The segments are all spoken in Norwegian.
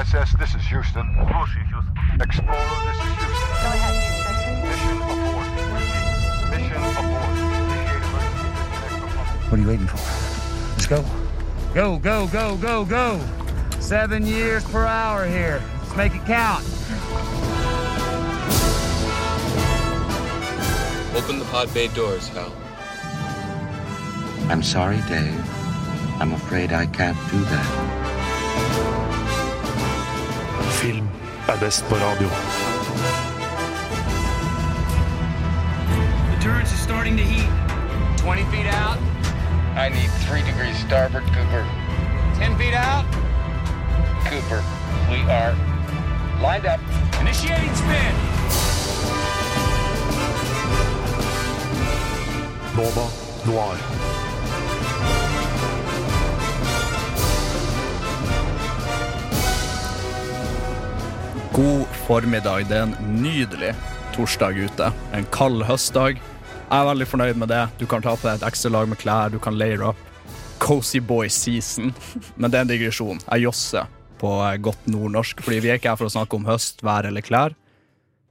ISS, this is Houston. Houston. Explorer, this is Houston. Go ahead, Houston. Mission abort. Mission abort. Initiate emergency disconnect from What are you waiting for? Let's go. Go, go, go, go, go. Seven years per hour here. Let's make it count. Open the pod bay doors, Hal. I'm sorry, Dave. I'm afraid I can't do that. Film er best på radio. The turrets are starting to heat. 20 feet out, I need three degrees starboard, Cooper. 10 feet out. Cooper, we are lined up. Initiating spin. Nova Noir. God formiddag. Det er en nydelig torsdag ute. En kald høstdag. Jeg er veldig fornøyd med det. Du kan ta på deg et ekstra lag med klær, du kan layer up. Cozy boy season. Men det er en digresjon. Jeg josser på godt nordnorsk, fordi vi er ikke her for å snakke om høst, vær eller klær.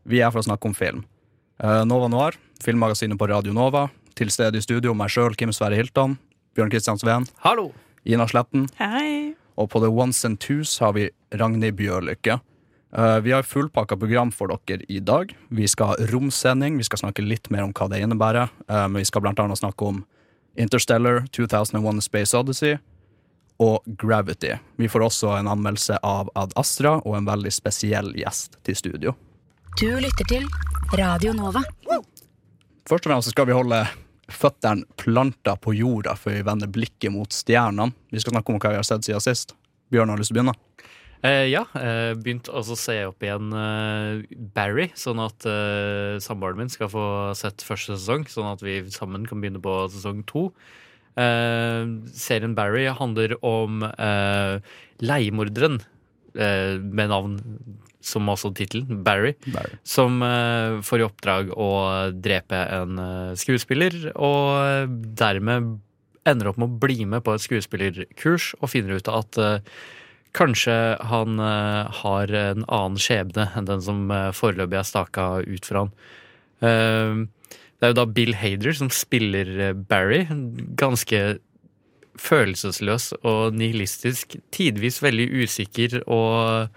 Vi er her for å snakke om film. Eh, Nova Noir, filmmagasinet på Radio Nova. Til stede i studio meg sjøl, Kim Sverre Hilton. Bjørn Kristian Sveen. Hallo! Ina Sletten. Hei. Og på The Ones and Twos har vi Ragnhild Bjørlykke. Eh, vi har fullpakka program for dere i dag. Vi skal ha romsending. Vi skal snakke litt mer om hva det innebærer. Eh, men vi skal blant annet snakke om Interstellar, 2001 Space Odyssey og Gravity. Vi får også en anmeldelse av Ad Astra og en veldig spesiell gjest til studio. Du lytter til Radio Nova. Først og fremst skal vi holde føttene planta på jorda før vi vender blikket mot stjernene. Vi skal snakke om hva vi har sett siden sist. Bjørn, har lyst til å begynne? Eh, ja, eh, begynt å se opp igjen eh, Barry, sånn at eh, samboeren min skal få sett første sesong, sånn at vi sammen kan begynne på sesong to. Eh, serien Barry handler om eh, leiemorderen eh, med navn som også tittelen, Barry, Barry. som får i oppdrag å drepe en skuespiller, og dermed ender opp med å bli med på et skuespillerkurs og finner ut at Kanskje han eh, har en annen skjebne enn den som eh, foreløpig er staka ut for han. Eh, det er jo da Bill Hader som spiller Barry. Ganske følelsesløs og nihilistisk. Tidvis veldig usikker og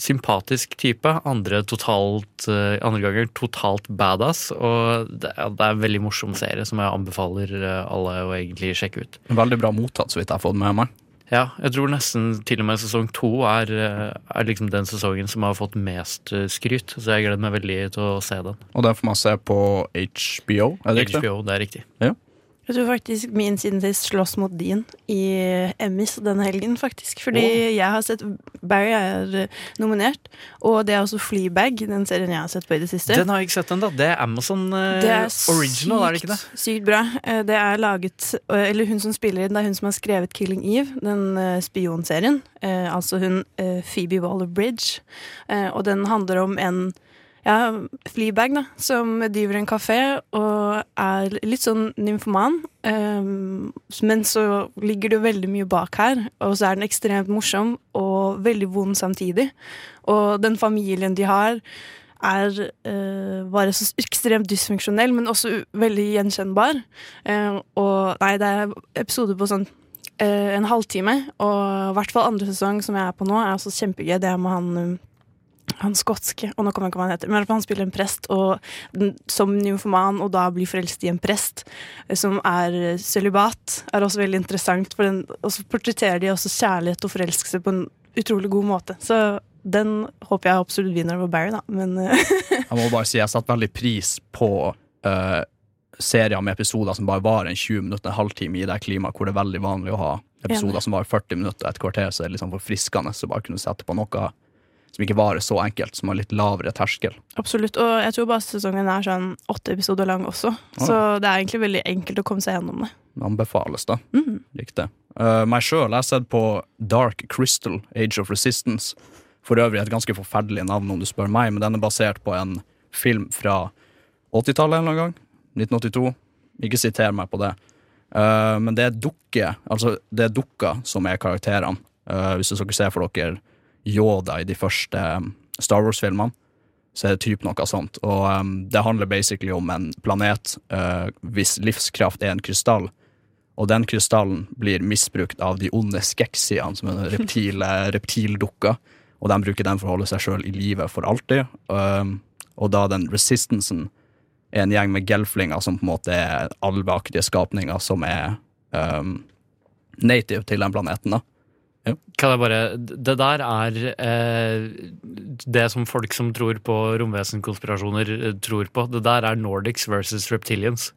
sympatisk type. Andre, totalt, andre ganger totalt badass. Og det er, det er en veldig morsom serie som jeg anbefaler alle å egentlig sjekke ut. Veldig bra mottatt, så vidt jeg har fått med meg. Ja, jeg tror nesten til og med sesong to er, eh, er liksom den sesongen som har fått mest eh, skryt. Så jeg gleder meg veldig til å se den. Og den får man se på HBO, er det riktig? HBO, det er riktig. Jeg tror faktisk min siden sist slåss mot din i Emmys denne helgen, faktisk. Fordi jeg har sett Barry er eh, nominert, og det er også Fleabag, den serien jeg har sett på i det siste. Den har jeg ikke sett ennå. Det er Amazon eh, Det er original, er det ikke det? Sykt bra. Eh, Det er laget Eller hun som spiller i den, det er hun som har skrevet 'Killing Eve', den spionserien. Altså hun Phoebe Waller-Bridge. Og den handler om en ja, Fleabag, da, som driver en kafé og er litt sånn nymfoman. Um, men så ligger det jo veldig mye bak her, og så er den ekstremt morsom og veldig vond samtidig. Og den familien de har, er uh, bare så ekstremt dysfunksjonell, men også veldig gjenkjennbar. Uh, og nei, det er episoder på sånn eh, en halvtime, og i hvert fall andre sesong som jeg er på nå, er også kjempegøy. Det er med han eh, han skotske, og nå kommer jeg ikke hva han heter, men han spiller en prest og som nymfoman, og da blir forelsket i en prest eh, som er eh, sølibat, er også veldig interessant. For den, og så portretterer de også kjærlighet og forelskelse på en utrolig god måte. Så den håper jeg absolutt vinner over Barry, da. Men eh, Jeg må bare si jeg satte veldig pris på uh, serier med episoder som bare var en 20 minutter, en halvtime i det klimaet hvor det er veldig vanlig å ha episoder Enig. som var 40 minutter, et kvarter, så er det liksom forfriskende å bare kunne sette på noe som ikke varer så enkelt, som har litt lavere terskel. absolutt. Og jeg tror bare sesongen er sånn åtte episoder lang også, så det er egentlig veldig enkelt å komme seg gjennom det. Anbefales, da. Mm. Riktig. Uh, meg sjøl har sett på Dark Crystal, Age of Resistance. For øvrig et ganske forferdelig navn, om du spør meg, men den er basert på en film fra 80-tallet en eller annen gang. 1982. Ikke siter meg på det. Uh, men det er dukker altså det er dukker som er karakterene. Uh, hvis dere ser for dere Yoda i de første um, Star Wars-filmene. Så er det typ noe sånt. Og um, det handler basically om en planet uh, hvis livskraft er en krystall. Og den krystallen blir misbrukt av de onde skeksiene, som er reptil, reptildukker. Og de bruker den for å holde seg sjøl i live for alltid. Um, og da den resistansen er en gjeng med gelflinger som på en måte er alveaktige skapninger som er um, native til den planeten. da. Kan jeg bare Det der er eh, det som folk som tror på romvesenkonspirasjoner, eh, tror på. Det der er Nordics versus Reptilians.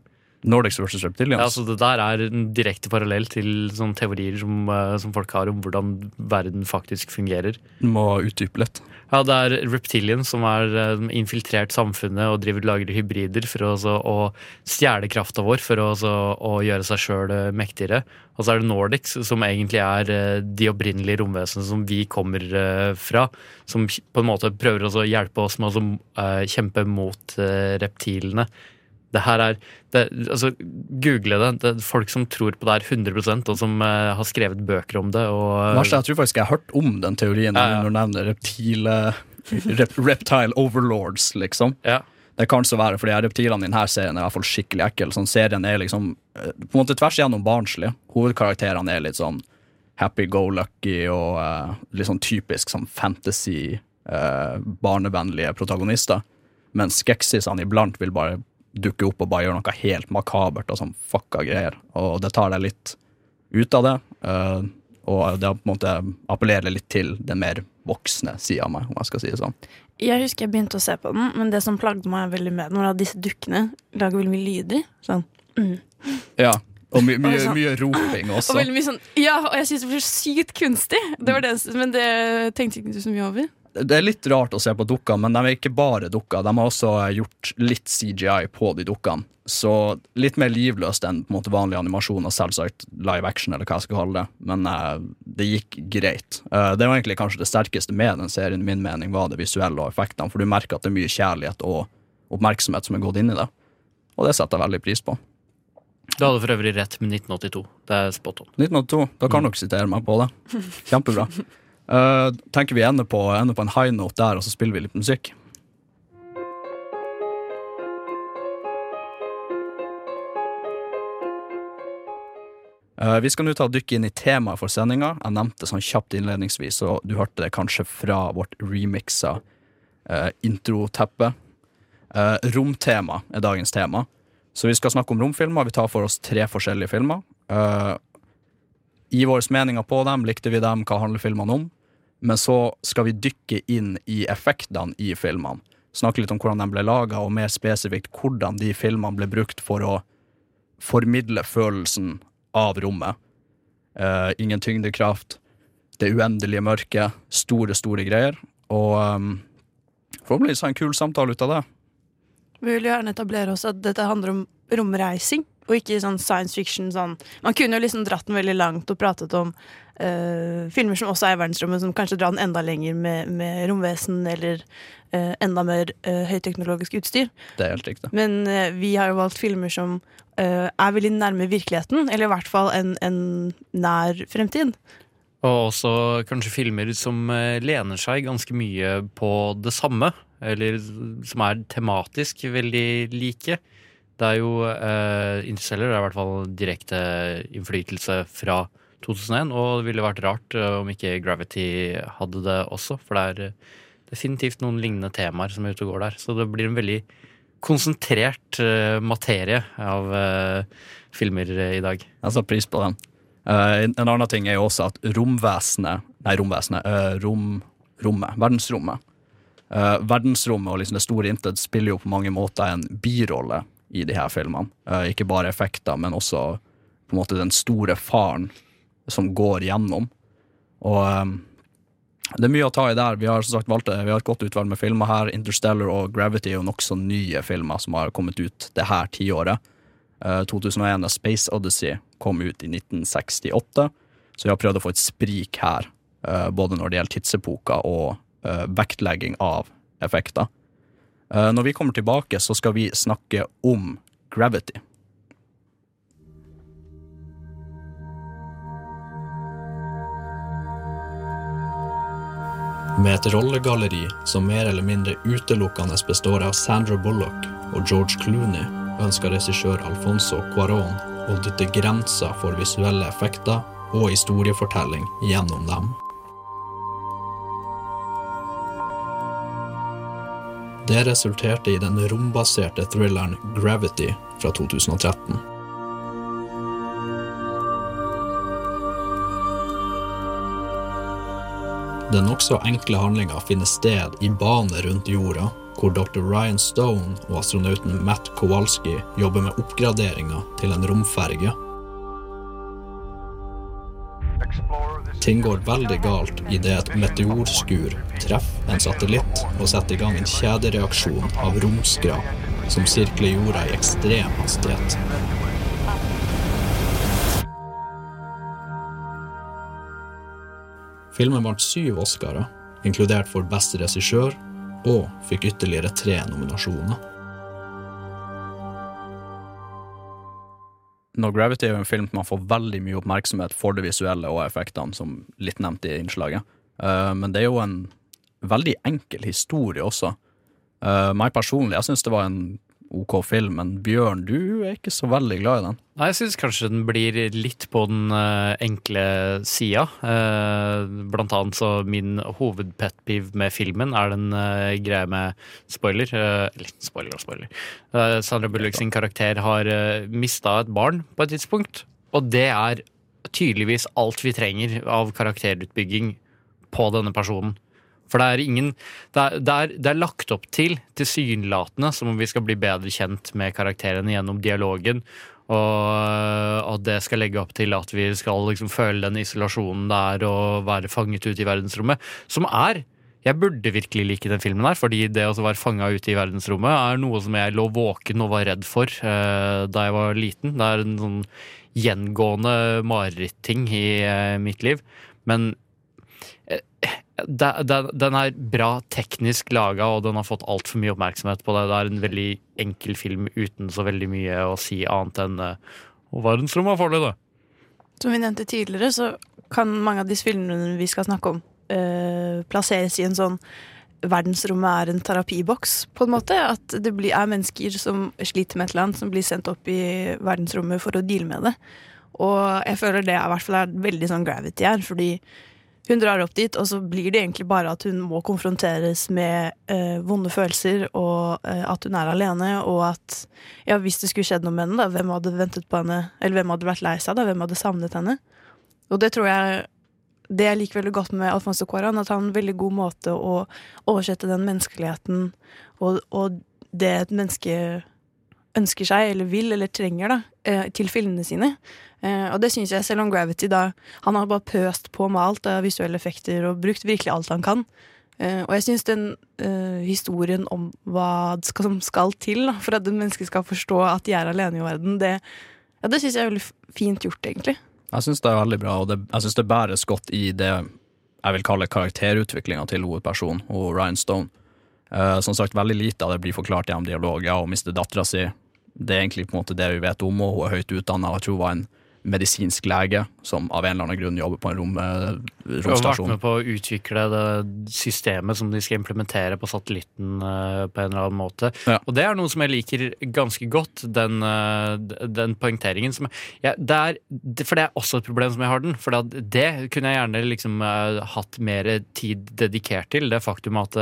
Nordics versus Reptilians? Ja, så Det der er en direkte parallell til sånne teorier som, eh, som folk har om hvordan verden faktisk fungerer. Du må utdype litt. Ja, det er reptilians som har eh, infiltrert samfunnet og driver lager hybrider for å, så, å stjele krafta vår for å, så, å gjøre seg sjøl mektigere. Og så er det Nordics, som egentlig er eh, de opprinnelige romvesenene som vi kommer eh, fra. Som på en måte prøver å hjelpe oss med å eh, kjempe mot eh, reptilene. Det her er det, altså, Google det. Det er folk som tror på det her 100 og som uh, har skrevet bøker om det. Og, Verst, jeg tror faktisk jeg har hørt om den teorien Ja, ja. når du nevner reptile, rep, reptile overlords, liksom. Ja. Det kan så være, for de reptilene i denne serien er i hvert fall skikkelig ekle. Sånn, serien er liksom eh, på en måte tvers igjennom barnslig. Hovedkarakterene er litt sånn happy-go-lucky og uh, litt sånn typisk sånn fantasy, barnevennlige protagonister. Mens skeksisene iblant vil bare dukke opp og bare gjør noe helt makabert og sånn fucka greier. Og det tar deg litt ut av det. eh, og det på en måte appellerer litt til den mer voksne sida av meg, om jeg skal si det sånn. Jeg husker jeg begynte å se på den, men det som plagde meg veldig med den, var at disse dukkene lager veldig mye lyder. Sånn. Mm. Ja, og my mye, sånn- mye roping også. Og veldig mye sånn Ja, og jeg syns det blir sykt kunstig! Det var det, men det tenkte ikke du så mye over. Det er litt rart å se på dukker, men de er ikke bare dukker. De har også gjort litt CGI på de dukkene. Så litt mer livløst enn på en måte vanlig animasjon og selvsagt live action, eller hva jeg skal kalle det. Men uh, det gikk greit. Uh, det var egentlig kanskje det sterkeste med den serien, i min mening, var det visuelle og effektene. For du merker at det er mye kjærlighet og oppmerksomhet som er gått inn i det. Og det setter jeg veldig pris på. Du hadde for øvrig rett med 1982. Det er spot on. 1982, da kan dere sitere meg på det. Kjempebra. Eh, tenker vi ender på, ender på en high note der, og så spiller vi litt musikk. Eh, vi skal nå ta og dykke inn i temaet for sendinga. Jeg nevnte sånn kjapt innledningsvis, og du hørte det kanskje fra vårt remiksa eh, introteppe. Eh, romtema er dagens tema. Så vi skal snakke om romfilmer. Vi tar for oss tre forskjellige filmer. Eh, I våre meninger på dem, likte vi dem, hva handler filmene om? Men så skal vi dykke inn i effektene i filmene. Snakke litt om hvordan de ble laga, og mer spesifikt hvordan de filmene ble brukt for å formidle følelsen av rommet. Uh, ingen tyngdekraft, det uendelige mørket, store, store greier. Og um, forhåpentligvis ha en kul samtale ut av det. Vi vil gjerne etablere oss at dette handler om romreising, og ikke sånn science fiction. Sånn. Man kunne jo liksom dratt den veldig langt og pratet om uh, filmer som også er i verdensrommet, som kanskje drar den enda lenger med, med romvesen eller uh, enda mer uh, høyteknologisk utstyr. Det er helt riktig. Men vi har jo valgt filmer som eh, er veldig nærme virkeligheten, eller i hvert fall en, en nær fremtid. Og også kanskje filmer som lener seg ganske mye på det samme. Eller som er tematisk veldig like. Det er jo uh, Interstellar er i hvert fall direkte innflytelse fra 2001. Og det ville vært rart uh, om ikke Gravity hadde det også. For det er uh, definitivt noen lignende temaer som er ute og går der. Så det blir en veldig konsentrert materie av filmer i dag. Jeg setter pris på den. En en annen ting er jo også at romvesenet Nei, romvesenet. rom, rommet. Verdensrommet. Verdensrommet og liksom det store intet spiller jo på mange måter en birolle i de her filmene. Eh, ikke bare effekter, men også på en måte den store faren som går gjennom. Og um, det er mye å ta i der. Vi har som sagt valgt det. Vi har et godt utvalg med filmer her. Interstellar og Gravity er jo nokså nye filmer som har kommet ut det her tiåret. Uh, 2001 A Space Odyssey kom ut i 1968, så vi har prøvd å få et sprik her. Uh, både når det gjelder tidsepoker og uh, vektlegging av effekter. Eh, når vi kommer tilbake, så skal vi snakke om Gravity. Med et rollegalleri som mer eller mindre utelukkende består av Sandra Bullock og George Clooney, ønsker regissør Alfonso Cuarón å dytte grenser for visuelle effekter og historiefortelling gjennom dem. Det resulterte i den rombaserte thrilleren Gravity fra 2013. Den nokså enkle handlinga finner sted i bane rundt jorda, hvor dr. Ryan Stone og astronauten Matt Kowalski jobber med oppgraderinga til en romferge. Ting går veldig galt idet et meteorskur treffer en satellitt og setter i gang en kjedereaksjon av romskrap som sirkler jorda i ekstrem hastighet. Filmen vant syv Oscarer, inkludert for beste regissør, og fikk ytterligere tre nominasjoner. No Gravity er jo en film man får veldig mye oppmerksomhet for det visuelle og effektene, som litt nevnt i innslaget. Eh, men det er jo en veldig enkel historie også. Uh, meg personlig, jeg syns det var en OK film, men Bjørn, du er ikke så veldig glad i den. Nei, jeg syns kanskje den blir litt på den uh, enkle sida. Uh, blant annet så min hovedpetpiv med filmen er den uh, greia med spoiler. Eller spoiler og spoiler. Sandra Bullock sin karakter har mista et barn på et tidspunkt, og det er tydeligvis alt vi trenger av karakterutbygging på denne personen. For det er ingen Det er, det er, det er lagt opp til, tilsynelatende, som om vi skal bli bedre kjent med karakterene gjennom dialogen. Og at det skal legge opp til at vi skal liksom føle den isolasjonen der og være fanget ute i verdensrommet. Som er Jeg burde virkelig like den filmen her, fordi det å være fanga ute i verdensrommet er noe som jeg lå våken og var redd for eh, da jeg var liten. Det er en sånn gjengående mareritting i eh, mitt liv. Men den er bra teknisk laga, og den har fått altfor mye oppmerksomhet på det. Det er en veldig enkel film uten så veldig mye å si annet enn Og verdensrommet er farlig, det. Som vi nevnte tidligere, så kan mange av disse filmene vi skal snakke om, øh, plasseres i en sånn verdensrommet er en terapiboks, på en måte. At det blir, er mennesker som sliter med et eller annet, som blir sendt opp i verdensrommet for å deale med det. Og jeg føler det i hvert fall er veldig sånn gravity her, fordi hun drar opp dit, og så blir det egentlig bare at hun må konfronteres med eh, vonde følelser, og eh, at hun er alene, og at ja, hvis det skulle skjedd noe med henne, da, hvem hadde ventet på henne, eller hvem hadde vært lei seg, da, hvem hadde savnet henne? Og det tror jeg det jeg liker veldig godt med Alfonso Cuaran, at han har en veldig god måte å oversette den menneskeligheten og, og det et menneske ønsker seg, eller vil, eller trenger, da, eh, til filmene sine. Uh, og det syns jeg, selv om Gravity da Han har bare pøst på med alt av visuelle effekter og brukt virkelig alt han kan. Uh, og jeg syns den uh, historien om hva som skal til da, for at et menneske skal forstå at de er alene i verden, det, ja, det syns jeg er veldig fint gjort, egentlig. Jeg syns det er veldig bra, og det, jeg syns det bæres godt i det jeg vil kalle karakterutviklinga til hovedpersonen og Ryan Stone. som sagt, veldig lite av det blir forklart gjennom dialog. Ja, hun mister dattera si. Det er egentlig på en måte det vi vet om, og hun er høyt utdanna. Jeg tror hun var en medisinsk lege som av en eller annen grunn jobber på en rom, romstasjon. Og vært med på å utvikle det systemet som de skal implementere på satellitten uh, på en eller annen måte. Ja. Og det er noe som jeg liker ganske godt, den, uh, den poengteringen. Som, ja, det er, for det er også et problem som jeg har den. For det kunne jeg gjerne liksom hatt mer tid dedikert til. Det faktum at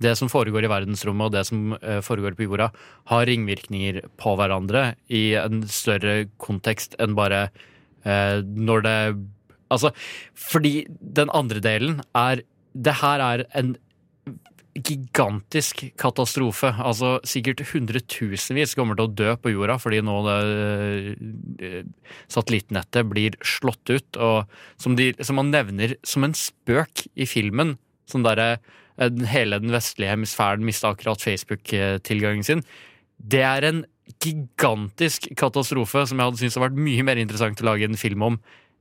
det som foregår i verdensrommet og det som foregår på jorda, har ringvirkninger på hverandre i en større kontekst enn bare eh, når det Altså, fordi den andre delen er Det her er en gigantisk katastrofe. Altså sikkert hundretusenvis kommer til å dø på jorda fordi nå det, eh, satellittnettet blir slått ut. Og som, de, som man nevner som en spøk i filmen, som derre hele den vestlige hemisfæren mista akkurat Facebook-tilgangen sin. Det er en gigantisk katastrofe som jeg hadde syntes hadde vært mye mer interessant å lage en film om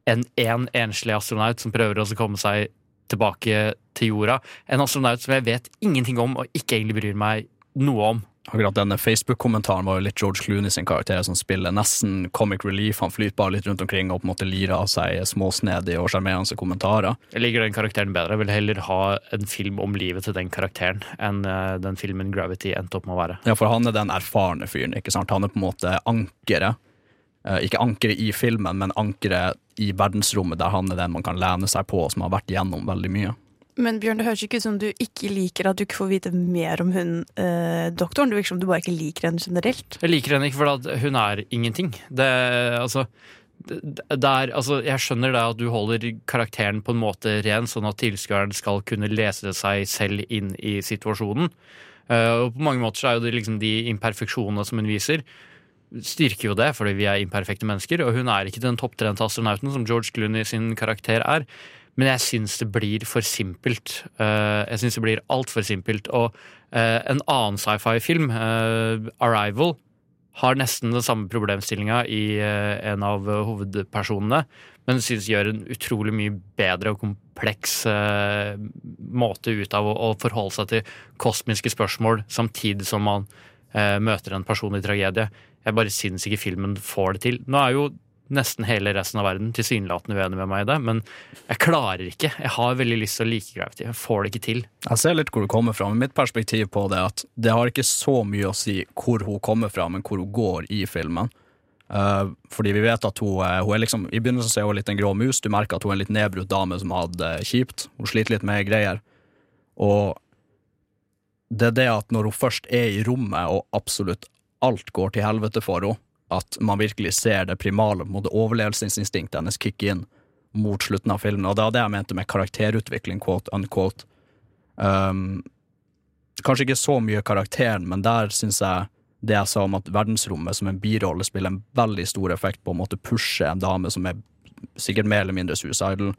enn én en enslig astronaut som prøver å komme seg tilbake til jorda. En astronaut som jeg vet ingenting om og ikke egentlig bryr meg noe om. Akkurat denne Facebook-kommentaren var jo litt George Clooney sin karakter som spiller nesten comic relief. Han flyter bare litt rundt omkring og på en måte lirer av seg småsnedige og sjarmerende kommentarer. Jeg liker den karakteren bedre. Jeg vil heller ha en film om livet til den karakteren enn eh, den filmen Gravity endte opp med å være. Ja, for han er den erfarne fyren. ikke sant? Han er på en måte ankeret. Eh, ikke ankeret i filmen, men ankeret i verdensrommet, der han er den man kan lene seg på, som har vært gjennom veldig mye. Men Bjørn, det høres ikke ut som du ikke liker at du ikke får vite mer om hun eh, doktoren. Det virker som du bare ikke liker henne generelt. Jeg liker henne ikke fordi hun er ingenting. Det, altså, det, det er, altså, jeg skjønner det at du holder karakteren på en måte ren, sånn at tilskueren skal kunne lese seg selv inn i situasjonen. Uh, og på mange måter så er jo det liksom de imperfeksjonene som hun viser, styrker jo det, fordi vi er imperfekte mennesker. Og hun er ikke den topptrente astronauten som George Clooney sin karakter er. Men jeg syns det blir for simpelt. Eh, jeg syns det blir altfor simpelt. Og eh, en annen sci-fi-film, eh, 'Arrival', har nesten den samme problemstillinga i en av hovedpersonene, men syns gjør en utrolig mye bedre og kompleks måte ut av å forholde seg til kosmiske spørsmål samtidig som man møter en person i tragedie. Jeg bare syns ikke filmen får det til. Nå er jo nesten hele resten av verden tilsynelatende uenig med meg i det, men jeg klarer ikke. Jeg har veldig lyst til å like Gravity. Jeg får det ikke til. Jeg ser litt hvor du kommer fra, men mitt perspektiv på det er at det har ikke så mye å si hvor hun kommer fra, men hvor hun går i filmen. Uh, fordi vi vet at hun, uh, hun er liksom I begynnelsen så er hun litt en grå mus. Du merker at hun er en litt nedbrutt dame som har det kjipt. Hun sliter litt med greier. Og det er det at når hun først er i rommet, og absolutt alt går til helvete for henne, at man virkelig ser det primale på overlevelsesinstinktet hennes kicke inn mot slutten av filmen. Og det var det jeg mente med karakterutvikling, quote unquote. Um, kanskje ikke så mye karakteren, men der syns jeg det jeg sa om at verdensrommet som en birolle spiller en veldig stor effekt på å måtte pushe en dame som er sikkert mer eller mindre suicidal,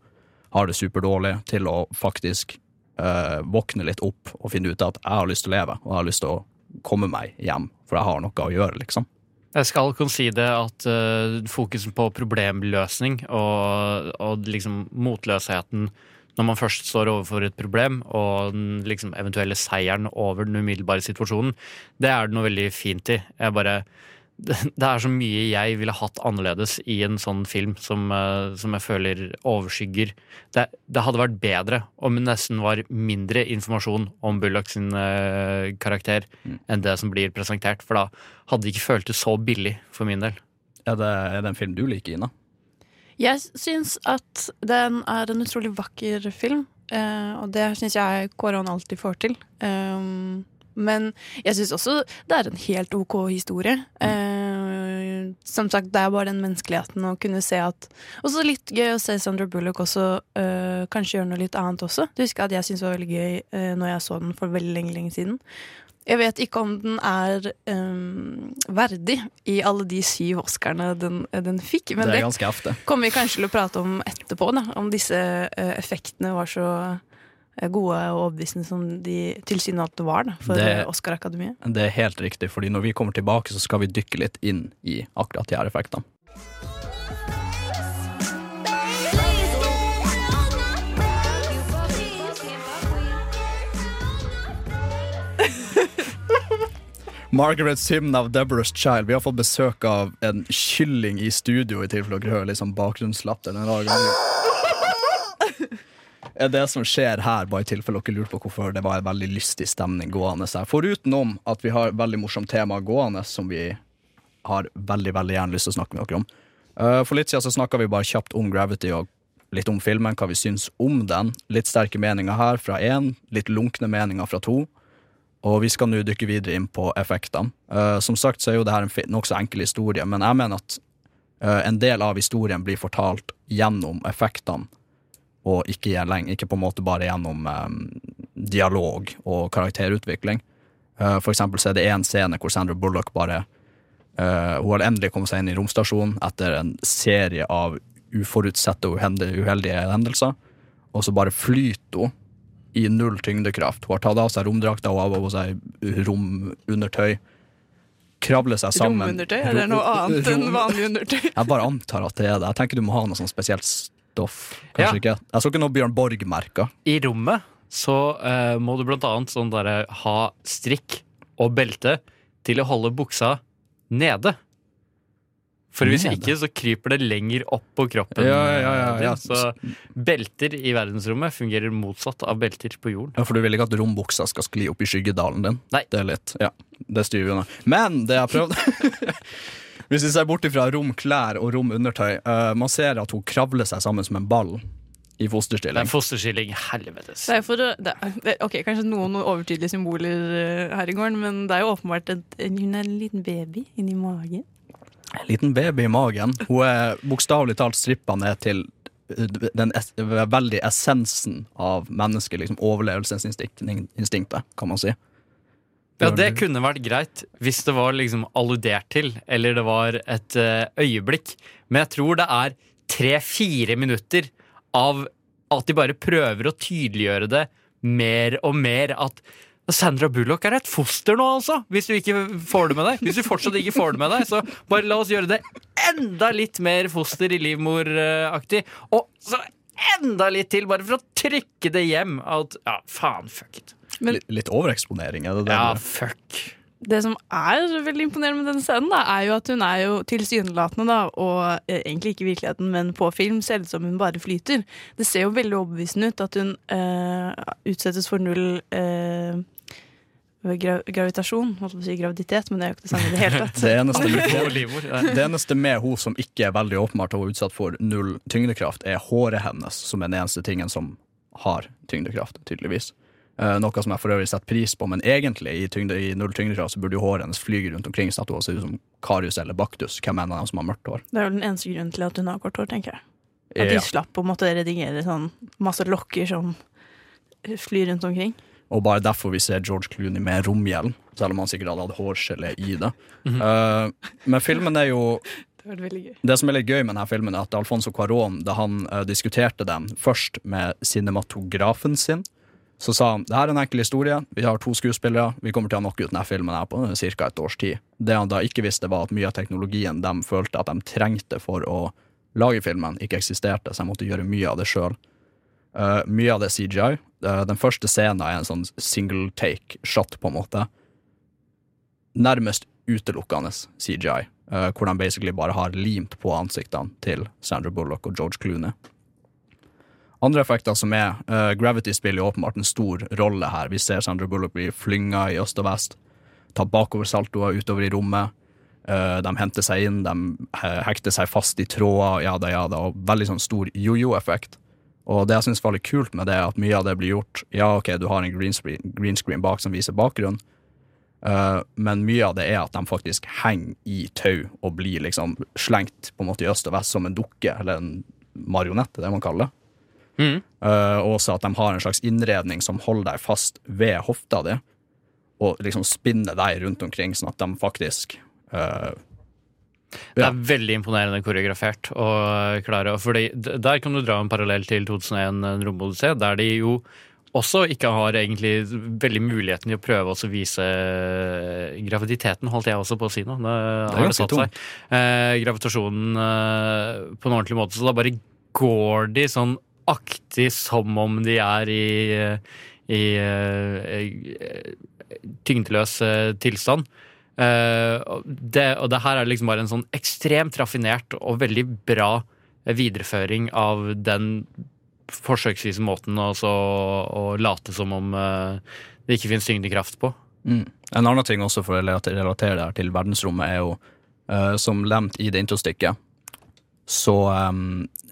har det superdårlig, til å faktisk uh, våkne litt opp og finne ut at jeg har lyst til å leve, og jeg har lyst til å komme meg hjem, for jeg har noe å gjøre, liksom. Jeg skal konside at uh, fokusen på problemløsning og, og liksom motløsheten når man først står overfor et problem, og den liksom eventuelle seieren over den umiddelbare situasjonen, det er det noe veldig fint i. Jeg bare det er så mye jeg ville hatt annerledes i en sånn film som, eh, som jeg føler overskygger. Det, det, hadde vært bedre om det nesten var mindre informasjon om Bullock sin uh, karakter mm. enn det som blir presentert, for da hadde det ikke føltes så billig for min del. Er det, er det en film du liker, Ina? Jeg syns at den er en utrolig vakker film, uh, og det syns jeg Kåran alltid får til. Um, men jeg syns også det er en helt OK historie. Eh, som sagt, det er bare den menneskeligheten å kunne se at Også litt gøy å se Sandra Bullock også eh, kanskje gjøre noe litt annet også. Du husker at jeg syntes var veldig gøy eh, når jeg så den for veldig lenge, lenge siden. Jeg vet ikke om den er um, verdig i alle de syv Oscarene den, den fikk. Men det, det kommer vi kanskje til å prate om etterpå. Da, om disse uh, effektene var så gode og overbevisende som de tilsynelatende var da, for Oscar-akademiet. Det er helt riktig, fordi når vi kommer tilbake, så skal vi dykke litt inn i akkurat de her effektene. Margaret Simn av Deborah's Child. Vi har fått besøk av en kylling i studio, i tilfelle dere hører liksom bakgrunnslatter. Den rare gangen er det som skjer her, bare i tilfelle dere lurer på hvorfor det var en veldig lystig stemning gående her. Foruten at vi har et veldig morsomt tema gående som vi har veldig veldig gjerne lyst til å snakke med dere om. Uh, for litt siden så snakka vi bare kjapt om Gravity og litt om filmen, hva vi syns om den. Litt sterke meninger her fra én, litt lunkne meninger fra to. Og vi skal nå dykke videre inn på effektene. Uh, som sagt så er jo det en nokså enkel historie, men jeg mener at uh, en del av historien blir fortalt gjennom effektene og ikke, ikke på en måte bare gjennom um, dialog og karakterutvikling. Uh, for eksempel så er det én scene hvor Sandra Bullock bare uh, Hun har endelig kommet seg inn i romstasjonen etter en serie av uforutsette og uheldige hendelser, og så bare flyter hun i null tyngdekraft. Hun har tatt av seg romdrakta og av seg romundertøy. Kravle seg sammen. Romundertøy? Er det noe annet enn vanlig undertøy? Jeg bare antar at det er det. Jeg tenker du må ha noe sånn spesielt stoff. Kanskje ja. ikke. Jeg så ikke noe Bjørn Borg-merka. I rommet så uh, må du blant annet sånn derre ha strikk og belte til å holde buksa nede. For hvis Nede? ikke, så kryper det lenger opp på kroppen. Ja, ja, ja, ja. Så belter i verdensrommet fungerer motsatt av belter på jorden. Ja, For du vil ikke at rombuksa skal skli opp i skyggedalen din? Nei. Det er litt, ja, det styrer vi unna. Men det jeg prøvd Hvis vi ser bort ifra rom klær og rom undertøy, uh, man ser at hun kravler seg sammen som en ball i Det fosterstilling. er fosterstilling, helvetes. Det er for det er, ok, Kanskje noen overtydelige symboler eh, her i gården, men det er jo åpenbart at hun er en liten baby inni magen. En liten baby i magen. Hun er bokstavelig talt strippa ned til eh, den es veldig essensen av mennesket, liksom overlevelsesinstinktet, kan man si. Ja, det kunne vært greit hvis det var liksom alludert til, eller det var et eh, øyeblikk. Men jeg tror det er tre-fire minutter av at de bare prøver å tydeliggjøre det mer og mer. At Sandra Bullock er et foster nå, altså! Hvis du ikke får det med deg. Hvis du fortsatt ikke får det med deg, så bare la oss gjøre det enda litt mer foster i livmoraktig. Og så enda litt til, bare for å trykke det hjem. At ja, faen, fuck it. Men- Litt, overeksponering, er det det? Ja, fuck. Det som er veldig imponerende med denne scenen, da, er jo at hun er jo tilsynelatende, da, og eh, egentlig ikke i virkeligheten, men på film, ser ut som hun bare flyter. Det ser jo veldig overbevisende ut at hun eh, utsettes for null eh, gra gravitasjon. Holdt på å si graviditet, men det er jo ikke det samme i det hele tatt. Det eneste, med, ja. det eneste med hun som ikke er veldig åpenbart og utsatt for null tyngdekraft, er håret hennes, som er den eneste tingen som har tyngdekraft, tydeligvis. Eh, noe som jeg for øvrig setter pris på, men egentlig i, tyngde, i null tyngdekraft så burde jo håret hennes flyge rundt omkring sånn at hun ser ut som Karius eller Baktus. Hvem er en av dem som har mørkt hår? Det er vel den eneste grunnen til at hun har kort hår, tenker jeg. At de Ja. slapp å måtte redigere sånn masse lokker som flyr rundt omkring. Og bare derfor vi ser George Clooney med romhjelm, selv om han sikkert hadde hatt hårgelé i det. Eh, men filmen er jo Det. Det som er litt gøy med denne filmen, er at Alfonso Cuarón, da han uh, diskuterte den først med cinematografen sin, så sa han det her er en enkel historie, vi har to skuespillere, vi kommer til å knocke ut denne filmen her på ca. et års tid. Det han da ikke visste, var at mye av teknologien de følte at de trengte for å lage filmen, ikke eksisterte, så de måtte gjøre mye av det sjøl. mye av det er CGI. Uh, den første scenen er en sånn single take shot, på en måte. Nærmest utelukkende CGI, uh, hvor de basically bare har limt på ansiktene til Sandra Bullock og George Clooney. Andre effekter som er uh, Gravity spiller jo åpenbart en stor rolle her. Vi ser Sandra Bullock bli flynga i øst og vest, ta bakoversaltoer utover i rommet. Uh, de henter seg inn, de hekter seg fast i tråder, ja da, ja da, og veldig sånn stor jojo-effekt. Og det jeg syns var litt kult med det, er at mye av det blir gjort Ja, ok, du har en green screen, green screen bak som viser bakgrunnen, uh, men mye av det er at de faktisk henger i tau og blir liksom slengt på en måte i øst og vest som en dukke, eller en marionett, det det man kaller det. Mhm. Uh, og også at de har en slags innredning som holder deg fast ved hofta di, og liksom spinner deg rundt omkring, sånn at de faktisk eh, Det er veldig imponerende koreografert. Og klare, fordi Der kan du dra en parallell til 2001 En romodyssé, der de jo også ikke har egentlig veldig muligheten til å prøve å vise eh, graviditeten, holdt jeg også på å si nå. Det, har det satt seg. Eh, gravitasjonen eh, på en ordentlig måte. Så da bare går de sånn aktig som om de er i, i eh, tyngdeløs eh, tilstand. Eh, det, og det her er liksom bare en sånn ekstremt raffinert og veldig bra videreføring av den forsøksvise måten også å late som om det ikke finnes tyngdekraft på. Mm. En annen ting også for å relatere det her til verdensrommet, er jo, som nevnt i det introstykket, så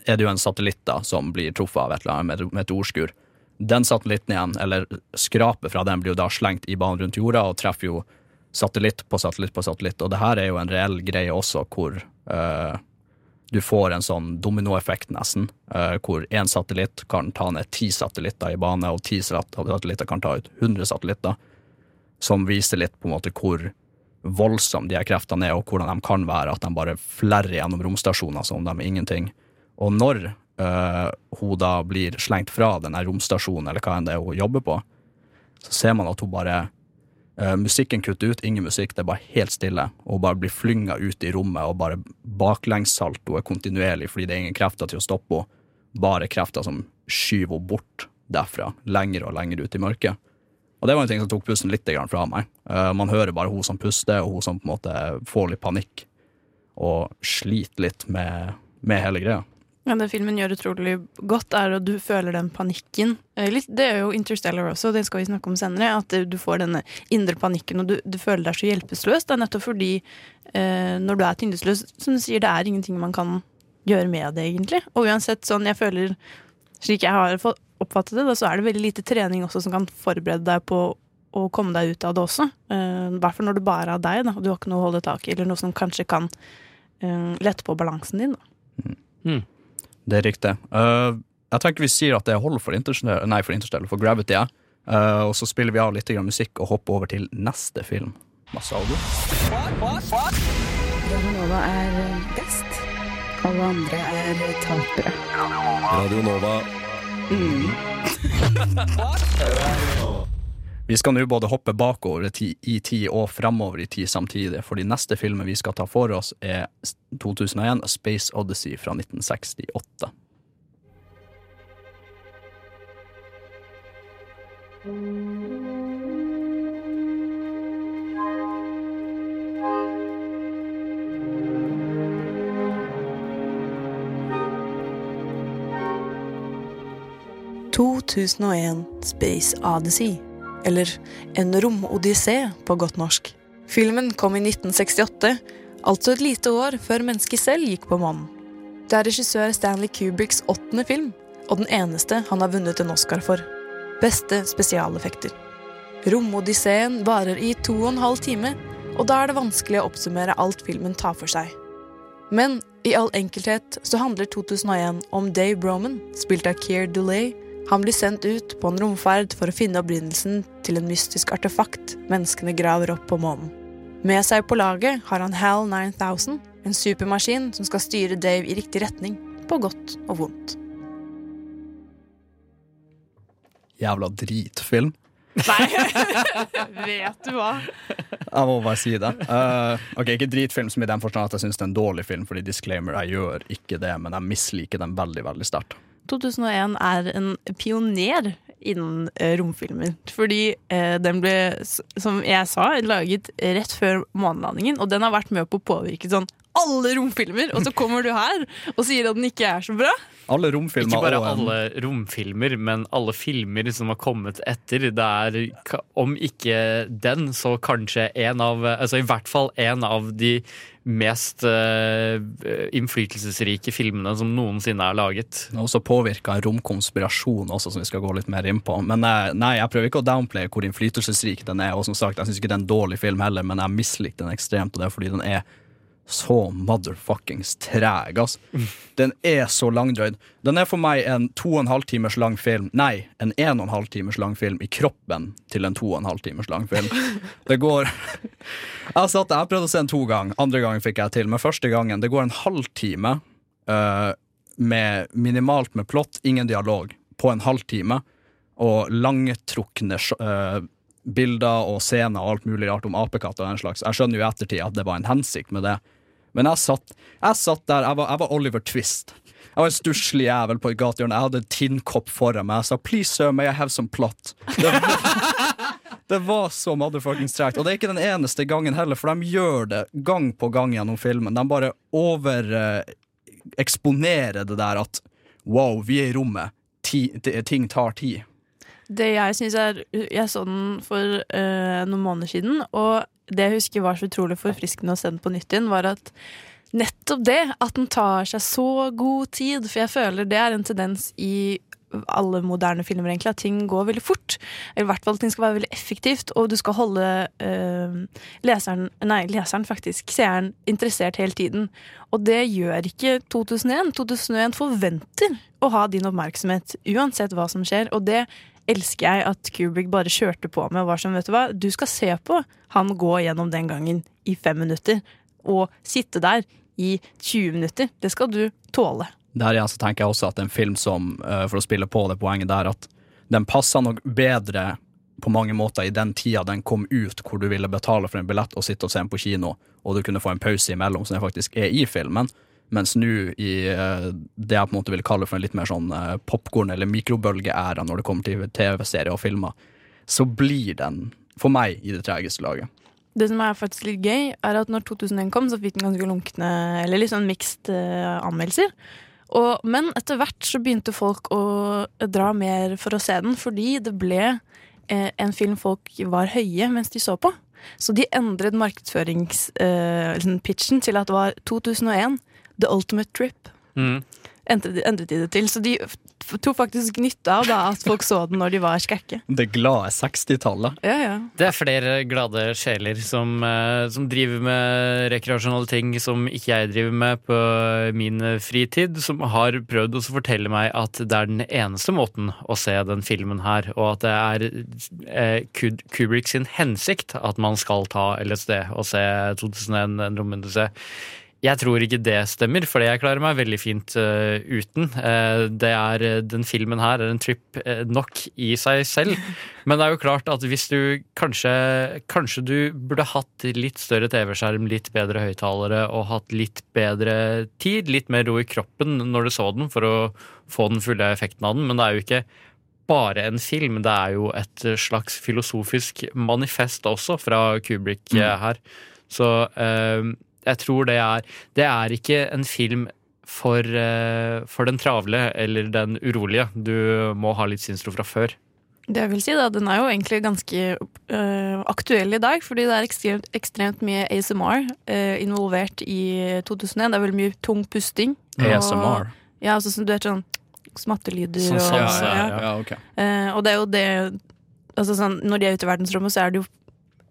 er det jo en satellitt da, som blir truffet av et eller annet med, et ordskur. Den satellitten igjen, eller skrapet fra den, blir jo da slengt i banen rundt jorda og treffer jo satellitt på satellitt på satellitt. Og det her er jo en reell greie også, hvor uh, du får en sånn dominoeffekt, nesten, Uh, hvor én satellitt kan ta ned ti satellitter i bane, og ti satellitter kan ta ut 100 satellitter som viser litt på en måte hvor voldsomme de her kreftene er, og hvordan de kan være, at de bare flerrer gjennom romstasjoner som om de er ingenting. Og når øh, hun da blir slengt fra den romstasjonen, eller hva enn det er hun jobber på, så ser man at hun bare øh, Musikken kutter ut, ingen musikk, det er bare helt stille. Og hun bare blir flynga ut i rommet, og bare baklengssalto er kontinuerlig fordi det er ingen krefter til å stoppe henne. Bare krefter som skyver henne bort derfra, lenger og lenger ut i mørket. Og det var en ting som tok pusten litt fra meg. Eh, man hører bare hun som puster, og hun som på en måte får litt panikk. Og sliter litt med, med hele greia. Ja, det filmen gjør utrolig godt, er at du føler den panikken. Eh, det er jo Interstellar også, det skal vi snakke om senere. At du får denne indre panikken, og du, du føler deg så hjelpeløs. Det er nettopp fordi eh, når du er tyngdesløs, som du sier, det er ingenting man kan gjøre med det, egentlig. Og uansett, sånn jeg føler Slik jeg har oppfattet det, da, så er det veldig lite trening også som kan forberede deg på å komme deg ut av det også. Eh, I hvert fall når det bare er deg, da, og du har ikke noe å holde tak i, eller noe som kanskje kan eh, lette på balansen din. Da. Det er riktig. Uh, jeg tenker vi sier at det holder for Interstellar, nei, for, Interstellar, for Gravity. Ja. Uh, og så spiller vi av litt grann musikk og hopper over til neste film. Masse audio. Radionova er best. Alle andre er tapere. Radio Nova. Vi skal nå både hoppe bakover i ti- i tid og framover i tid samtidig, for de neste filmer vi skal ta for oss, er 2001 A Space Odyssey fra 1968. – 2001 Space Odyssey, eller En romodyssé på godt norsk. Filmen kom i 1968, altså et lite år før mennesket selv gikk på månen. Det er regissør Stanley Kubricks åttende film, og den eneste han har vunnet en Oscar for. Beste spesialeffekter. Romodysseen varer i to og en halv time, og da er det vanskelig å oppsummere alt filmen tar for seg. Men i all enkelthet så handler 2001 om Dave Broman, spilt av Keir Dulay. Han blir sendt ut på en romferd for å finne opprinnelsen til en mystisk artefakt menneskene graver opp på månen. Med seg på laget har han HAL 9000, en supermaskin som skal styre Dave i riktig retning, på godt og vondt. Jævla dritfilm. Nei, Vet du hva? Jeg må bare si det. Uh, ok, Ikke dritfilm som i den forstand at jeg syns det er en dårlig film, fordi disclaimer, jeg gjør ikke det, men jeg misliker den veldig, veldig sterkt. 2001 er en pioner innen eh, romfilmer. Fordi eh, den ble, som jeg sa, laget rett før månelandingen, og den har vært med på å påvirke sånn alle romfilmer, og så kommer du her og sier at den ikke er så bra. Alle romfilmer Ikke bare og alle romfilmer, men alle filmer som har kommet etter. Det er, om ikke den, så kanskje en av Altså i hvert fall en av de mest uh, innflytelsesrike filmene som noensinne er laget. Det så påvirka romkonspirasjon, også, som vi skal gå litt mer inn på. Men uh, nei, jeg prøver ikke å downplaye hvor innflytelsesrik den er. Og som sagt, jeg syns ikke det er en dårlig film heller, men jeg misliker den ekstremt, og det er fordi den er så motherfuckings treg, ass. Den er så langdrøyd. Den er for meg en to og en halv timers lang film. Nei, en en og en halv timers lang film i kroppen til en to og en halv timers lang film. Det går Jeg satt, jeg prøvde å se den to ganger. Andre gangen fikk jeg til. Men første gangen Det går en halvtime uh, med minimalt med plott, ingen dialog, på en halvtime. Og langtrukne uh, bilder og scener og alt mulig rart om apekatter og den slags. Jeg skjønner jo i ettertid at det var en hensikt med det. Men jeg satt, jeg satt der, jeg var, jeg var Oliver Twist. Jeg var en stusslig jævel på et gatehjørne. Jeg hadde en tinnkopp foran meg. Jeg sa 'please sir, may I have some plot'? Det det var så motherfuckings tregt. Og det er ikke den eneste gangen heller, for de gjør det gang på gang gjennom filmen. De bare overeksponerer det der at wow, vi er i rommet. Ti, ting tar tid. Det jeg synes er Jeg så den for eh, noen måneder siden, og det jeg husker var så utrolig forfriskende å se den på nytt igjen, var at nettopp det, at den tar seg så god tid, for jeg føler det er en tendens i alle moderne filmer, egentlig, at ting går veldig fort. Eller i hvert fall at ting skal være veldig effektivt, og du skal holde øh, leseren, nei, leseren faktisk, seeren, interessert hele tiden. Og det gjør ikke 2001. 2001 forventer å ha din oppmerksomhet uansett hva som skjer, og det elsker jeg at Kubrick bare kjørte på med. og Var som, vet du hva, du skal se på han gå gjennom den gangen i fem minutter, og sitte der i 20 minutter. Det skal du tåle. Der igjen så tenker jeg også at en film som, eh, for å spille på det poenget der, at den passer nok bedre på mange måter i den tida den kom ut, hvor du ville betale for en billett og sitte og se den på kino, og du kunne få en pause imellom, som det faktisk er i filmen. Mens nå i eh, det jeg på en måte vil kalle for en litt mer sånn eh, popkorn- eller mikrobølgeæra når det kommer til TV-serier og filmer, så blir den, for meg, i det tregeste laget. Det som er faktisk litt gøy, er at når 2001 kom, så fikk den ganske lunkne, eller litt sånn mixed uh, anmeldelser. Og, men etter hvert så begynte folk å dra mer for å se den, fordi det ble eh, en film folk var høye mens de så på. Så de endret markedsføringspitchen eh, pitchen til at det var 2001, The Ultimate Trip. Mm. Endret, endret de det til. Så de tok faktisk nytte av da, at folk så den når de var skrekke. Det glade 60-tallet. Ja, ja. Det er flere glade sjeler som, eh, som driver med rekreasjonale ting som ikke jeg driver med på min fritid, som har prøvd å fortelle meg at det er den eneste måten å se den filmen her, og at det er eh, Kubrick sin hensikt at man skal ta LSD og se 2001 En. Jeg tror ikke det stemmer, for jeg klarer meg veldig fint uh, uten. Uh, det er, den filmen her er en trip uh, nok i seg selv. Men det er jo klart at hvis du kanskje Kanskje du burde hatt litt større TV-skjerm, litt bedre høyttalere og hatt litt bedre tid, litt mer ro i kroppen når du så den, for å få den fulle effekten av den. Men det er jo ikke bare en film, det er jo et slags filosofisk manifest også fra Kubrick mm. her. Så eh, jeg tror det er Det er ikke en film for, eh, for den travle eller den urolige. Du må ha litt sinnsro fra før. Det jeg vil si da, Den er jo egentlig ganske uh, aktuell i dag, fordi det er ekstremt, ekstremt mye ASMR uh, involvert i 2001. Det er veldig mye tung pusting. og- ASMR. Ja, altså, sånn, du vet sånn smattelyder Sånn og sans, ja, ja. ja. Ja, ok. Eh, Og det er jo det altså, sånn, Når de er ute i verdensrommet, så er det jo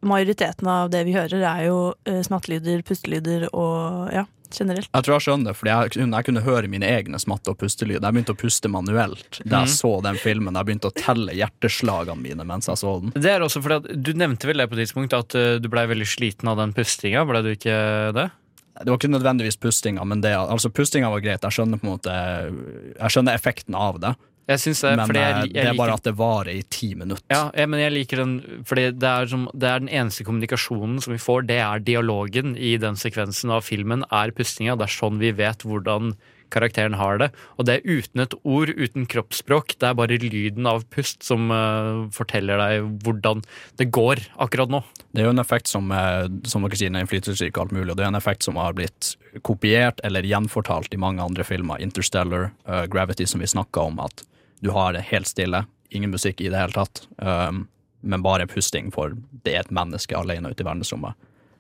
Majoriteten av det vi hører, er jo uh, smattelyder, pustelyder og ja, generelt. Jeg tror jeg skjønner det, for jeg, jeg kunne høre mine egne smatte- og pustelyder. Jeg begynte å puste manuelt da jeg mm. så den filmen. Jeg begynte å telle hjerteslagene mine mens jeg så den. Det er også fordi at Du nevnte vel det på et tidspunkt at eh, du blei veldig sliten av den pustinga. Ble du ikke det? Det var ikke nødvendigvis pustinga, men det, altså pustinga var greit. Jeg skjønner på en måte Jeg skjønner effekten av det, Jeg syns det, men fordi jeg, eh, jeg det er liker bare at det varer i ti minutter. Ja, ja, men jeg liker den Fordi det er, som, det er den eneste kommunikasjonen som vi får. Det er dialogen i den sekvensen av filmen, er pustinga. Det er sånn vi vet hvordan karakteren har det. Og det er uten et ord, uten kroppsspråk. Det er bare lyden av pust som uh, forteller deg hvordan det går akkurat nå. Det er jo en effekt som, eh, som dere sier, er innflytelsesrik og alt mulig, og det er en effekt som har blitt kopiert eller gjenfortalt i mange andre filmer. Interstellar, uh, Gravity, som vi snakka om, at du har det helt stille, ingen musikk i det hele tatt, um, men bare pusting, for det er et menneske alene ute i verdensrommet.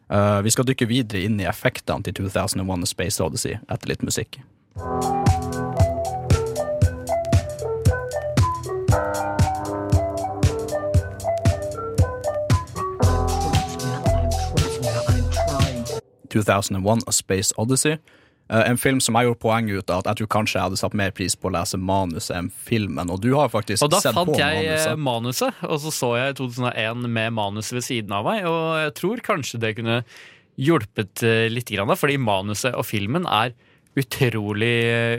Uh, vi skal dykke videre inn i effektene til 2001 A Space Odyssey etter litt musikk. 2001 A Space Odyssey. Eh, en film som jeg gjorde poeng ut av at jeg tror kanskje jeg hadde satt mer pris på å lese manuset enn filmen, og du har faktisk Og da fant jeg eh, manuset. manuset, og så så jeg 2001 med manuset ved siden av meg, og jeg tror kanskje det kunne hjulpet eh, litt, fordi manuset og filmen er utrolig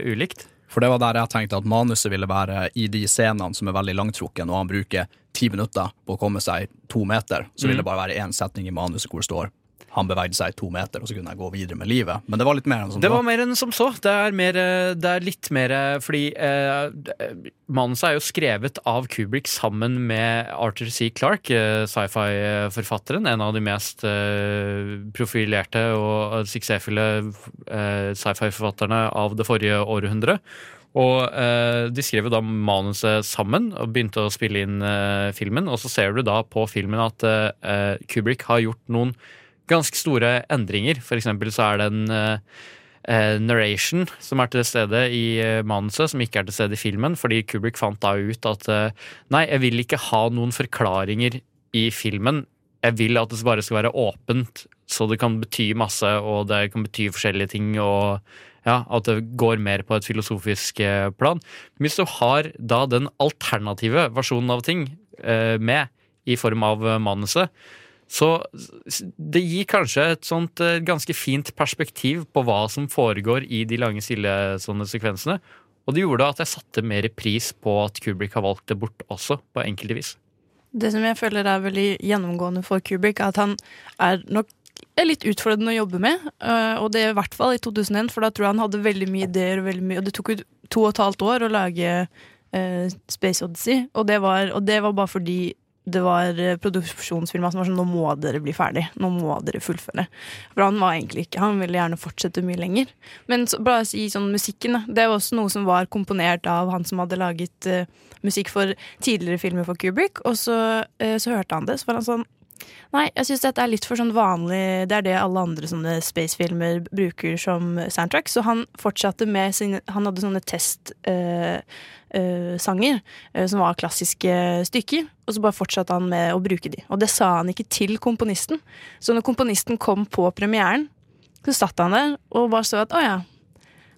ulikt. For det var der jeg tenkte at manuset ville være i de scenene som er veldig langtrukken, og han bruker ti minutter på å komme seg to meter, så vil Mm. det bare være én setning i manuset hvor det står han bevegde seg to meter, og så kunne jeg gå videre med livet. Men det var litt mer enn som Det så. var mer enn som så. Det er, mer, eh, det er litt mer eh, fordi eh, manuset er jo skrevet av Kubrick sammen med Arthur C. Clarke, eh, sci-fi-forfatteren. En av de mest eh, profilerte og suksessfulle eh, sci-fi-forfatterne av det forrige århundret. Og eh, de skrev jo da manuset sammen og begynte å spille inn eh, filmen. Og så ser du da på filmen at eh, Kubrick har gjort noen ganske store endringer. For eksempel så er det en eh, eh, narration som er til stede i eh, manuset, som ikke er til stede i filmen, fordi Kubrick fant da ut at eh, nei, jeg vil ikke ha noen forklaringer i filmen. Jeg vil at det bare skal være åpent, så det kan bety masse, og det kan bety forskjellige ting, og ja, at det går mer på et filosofisk eh, plan. Hvis du har da den alternative versjonen av ting eh, med i form av manuset, så det gir kanskje et sånt eh, ganske fint perspektiv på hva som foregår i de lange, stille sånne sekvensene. Og det gjorde at jeg satte mer pris på at Kubrick har valgt det bort også, på enkelte vis. Det som jeg føler er veldig gjennomgående for Kubrick, er at han er nok er litt utfordrende å jobbe med. øh, Og det er i hvert fall i 2001, for da tror jeg han hadde veldig mye ideer. Og, mye, og det tok jo to og et halvt år å lage øh, Space Odyssey, og det, var, og det var bare fordi det var eh, produksjonsfirma som var sånn Nå må dere bli ferdig. Nå må dere fullføre. For han var egentlig ikke Han ville gjerne fortsette mye lenger. Men så, bare si sånn musikken. Det var også noe som var komponert av han som hadde laget uh, musikk for tidligere filmer for Kubrick. Og så, uh, så hørte han det, så var han sånn Nei, jeg syns dette er litt for sånn vanlig Det er det alle andre sånne spacefilmer bruker som soundtrack. Så han fortsatte med sine Han hadde sånne testsanger eh, sanger, eh, som var klassiske stykker. Og så bare fortsatte han med å bruke de. Og det sa han ikke til komponisten. Så når komponisten kom på premieren, så satt han der og bare så at å ja.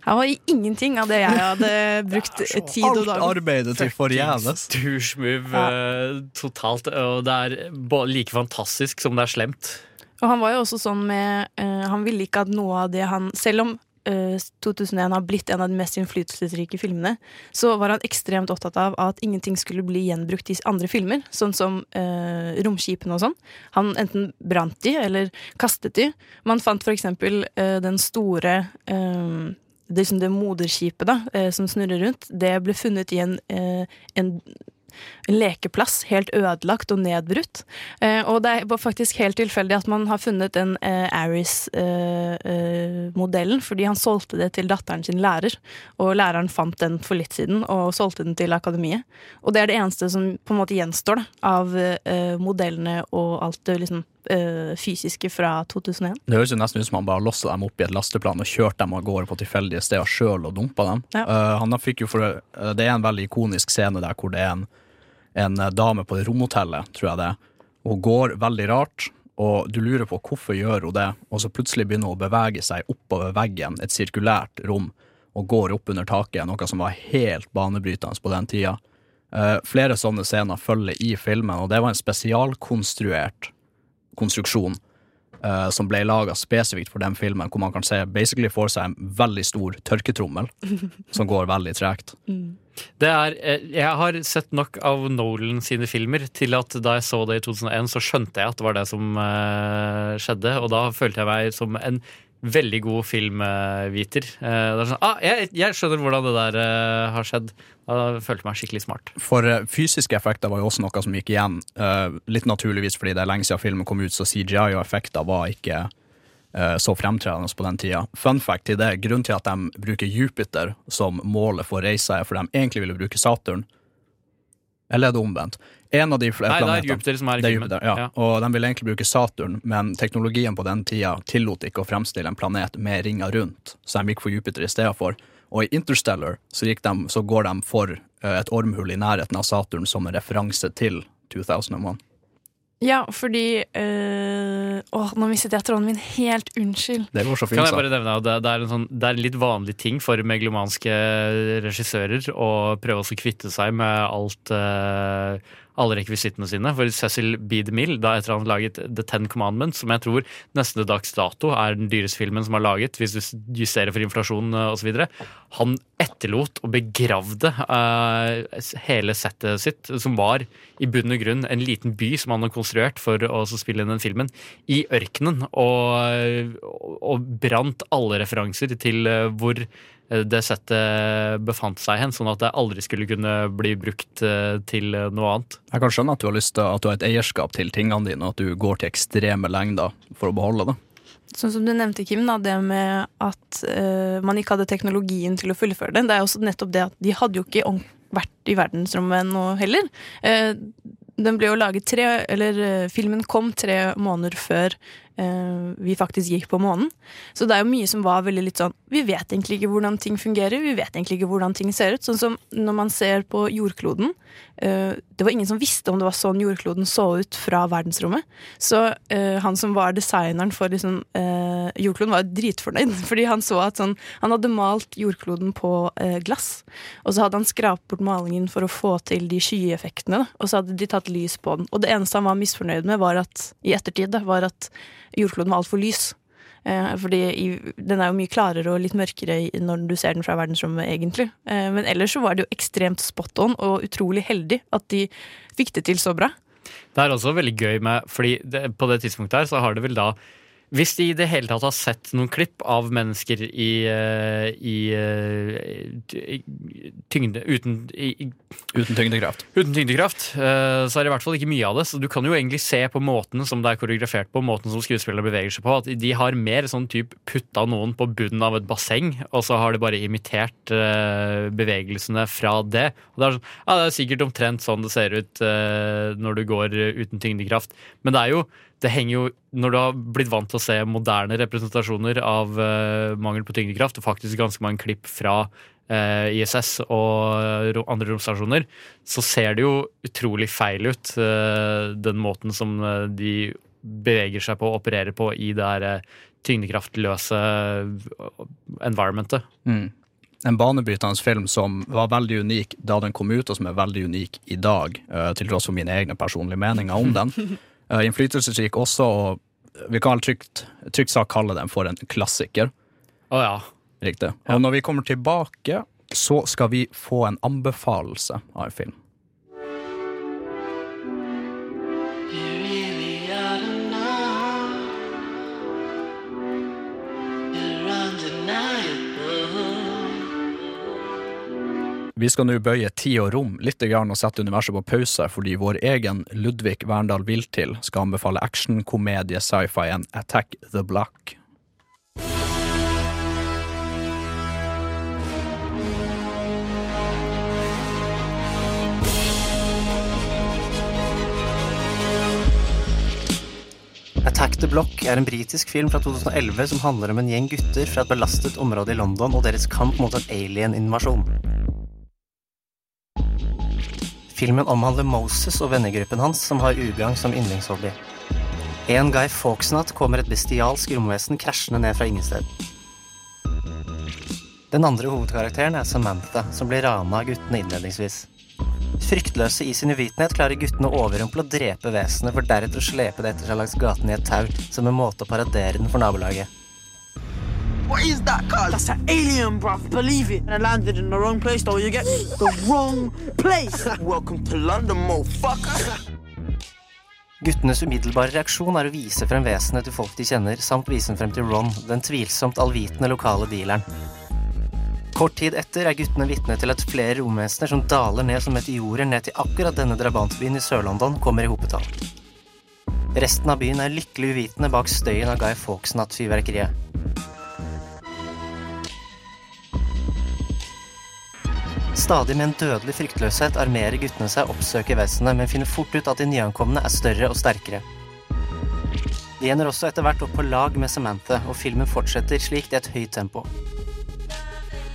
Her var ingenting av det jeg hadde brukt tid og Alt dag arbeidet til forgjeves. Douchemove ja. totalt. Og det er like fantastisk som det er slemt. Og han var jo også sånn med uh, Han ville ikke at noe av det han Selv om uh, 2001 har blitt en av de mest innflytelsesrike filmene, så var han ekstremt opptatt av at ingenting skulle bli gjenbrukt i andre filmer, sånn som uh, romskipene og sånn. Han enten brant de, eller kastet de. Man fant for eksempel eh, den store eh, det, liksom det moderskipet da, eh, som snurrer rundt, det ble funnet i en, eh, en en lekeplass, helt ødelagt og nedbrutt. Eh, og det er faktisk helt tilfeldig at man har funnet den eh, Aris-modellen, fordi han solgte det til datteren sin lærer. Og læreren fant den for litt siden og solgte den til akademiet. Og det er det eneste som på en måte gjenstår da, av eh, modellene og alt det liksom eh, fysiske fra 2001. Det høres jo nesten ut som han bare lossa dem opp i et lasteplan og kjørte dem av gårde på tilfeldige steder sjøl og dumpa dem. Ja. Uh, han fikk jo for, uh, det er en veldig ikonisk scene der hvor det er en, en dame på det romhotellet, tror jeg det er. Hun går veldig rart, og du lurer på hvorfor gjør hun det, og så plutselig begynner hun å bevege seg oppover veggen, et sirkulært rom, og går opp under taket, noe som var helt banebrytende på den tida. Uh, flere sånne scener følger i filmen, og det var en spesialkonstruert konstruksjon uh, som ble laga spesifikt for den filmen, hvor man kan se basically for seg en veldig stor tørketrommel som går veldig tregt. Det er, eh, jeg har sett nok av Nolan sine filmer til at da jeg så det i 2001, så skjønte jeg at det var det som eh, skjedde, og da følte jeg meg som en veldig god filmviter. Eh, sånn, ah, jeg, jeg skjønner hvordan det der eh, har skjedd. Da følte jeg meg skikkelig smart. For eh, fysiske effekter var jo også noe som gikk igjen, litt naturligvis fordi det er lenge siden filmen kom ut, så CGI og effekter var ikke så fremtredende på den tida. Fun fact til det, grunnen til at de bruker Jupiter som målet for reisa, er for de egentlig ville bruke Saturn. Eller er det omvendt? En av de fl- Nei, det er planetene- Jupiter som er i det er filmen. Jupiter, ja. Ja. Og de ville egentlig bruke Saturn, men teknologien på den tida tillot ikke å fremstille en planet med ringer rundt, så de gikk for Jupiter i stedet for. Og i Interstellar så, gikk de, så går de for eh, et ormhull i nærheten av Saturn som en referanse til 2001. Ja, fordi øh, Åh, nå mistet jeg tråden min helt. Unnskyld. Det går så Kan jeg bare nevne at det, det, er en sånn, det er en litt vanlig ting for meglomanske regissører å prøve å kvitte seg med alt eh, alle rekvisittene sine. For Cecil B. DeMille, da etter han laget The Ten Commandments, som jeg tror nesten til dags dato er den dyreste filmen som er laget, hvis du justerer for inflasjon eh, osv., han etterlot og begravde uh, hele settet sitt, som var i bunn og grunn en liten by som han har konstruert for å spille inn den filmen, i ørkenen, og, og brant alle referanser til uh, hvor det settet befant seg hen, sånn at det aldri skulle kunne bli brukt eh, til eh, noe annet. Jeg kan skjønne at du har lyst til at du har et eierskap til tingene dine, og at du går til ekstreme lengder for å beholde det. Sånn som du nevnte, Kim, da, det med at uh, man ikke hadde teknologien til å fullføre det. Det er også nettopp det at de hadde jo ikke vært i verdensrommet nå heller. Uh, den ble jo laget tre Eller uh, filmen kom tre måneder før vi faktisk gikk på månen. Så det er jo mye som var veldig litt sånn Vi vet egentlig ikke hvordan ting fungerer, vi vet egentlig ikke hvordan ting ser ut. Sånn som når man ser på jordkloden. øh, det var ingen som visste om det var sånn jordkloden så ut fra verdensrommet. Så øh, han som var designeren for liksom, jordkloden, var dritfornøyd. Fordi han så at sånn, han hadde malt jordkloden på glass. Og så hadde han skrapt bort malingen for å få til de skyeffektene. Og så hadde de tatt lys på den. Og det eneste han var misfornøyd med, var at, i ettertid, var at jordkloden var altfor lys. Eh, fordi den er jo mye klarere og litt mørkere når du ser den fra verdensrommet, egentlig. Eh, men ellers så var det jo ekstremt spot on og utrolig heldig at de fikk det til så bra. Det er også veldig gøy med Fordi det, på det tidspunktet her så har det vel da Hvis de i det hele tatt har sett noen klipp av mennesker i, eh, i, eh, i tyngde uten, i, Uten tyngdekraft. uten tyngdekraft, eh, så er det i hvert fall ikke mye av det. Så du kan jo egentlig se på måten som det er koreografert på, måten som skuespillerne beveger seg på, at de har mer sånn typ putta noen på bunnen av et basseng, og så har de bare imitert eh, bevegelsene fra det. Og det er sånn, ja, det er sikkert omtrent sånn det ser ut eh, når du går eh, uten tyngdekraft. Men det er jo det henger jo, Når du har blitt vant til å se moderne representasjoner av uh, mangel på tyngdekraft, og faktisk ganske mange klipp fra uh, ISS og ro- andre romstasjoner, så ser det jo utrolig feil ut, eh, den måten som eh, de beveger seg på og opererer på i det her eh, tyngdekraftløse environmentet. Mm. En banebrytende film som var veldig unik da den kom ut, og som er veldig unik i dag, eh, til tross for mine egne personlige meninger om den. Eh, Innflytelsesrik også, og vi kan trygt, trygt sagt kalle den for en klassiker. Å ja. Riktig. Og når vi kommer tilbake, så skal vi få en anbefalelse av en film. Vi skal nå bøye tid og rom litt og sette universet på pause, fordi vår egen Ludvig Verndal Viltil skal anbefale actionkomedie sci-fien Attack the Block. Attack the Block er en britisk film fra 2011 som handler om en gjeng gutter fra et belastet område i London og deres kamp mot en alien-invasjon. Filmen omhandler Moses og vennegruppen hans som har ugagn som yndlingshobby. En Guy Fawkes-natt kommer et bestialsk romvesen krasjende ned fra ingensteds. Den andre hovedkarakteren er Samantha, som blir rana av guttene innledningsvis. Fryktløse i sin uvitenhet klarer guttene å overrumple og drepe vesenet, for deretter å slepe det etter seg langs gaten i et tau, som en måte å paradere den for nabolaget. What is that, cuz? That's an alien, bruv. Believe it. And I landed in the wrong place, though. You get? The wrong place. Welcome to London, motherfucker. Guttenes umiddelbare reaksjon er å vise frem vesenet til folk de kjenner, samt vise den frem til Ron, den tvilsomt allvitende lokale dealeren. Kort tid etter er guttene vitne til at flere romvesener som daler ned som meteorer ned til akkurat denne drabantbyen i Sør-London, kommer i hopetall. Resten av byen er lykkelig uvitende bak støyen av Guy Fawkes-nattfyrverkeriet. Stadig med en dødelig fryktløshet armerer guttene seg oppsøker vesenet, men finner fort ut at de nyankomne er større og sterkere. De ender også etter hvert opp på lag med Samantha, og filmen fortsetter slik i et høyt tempo.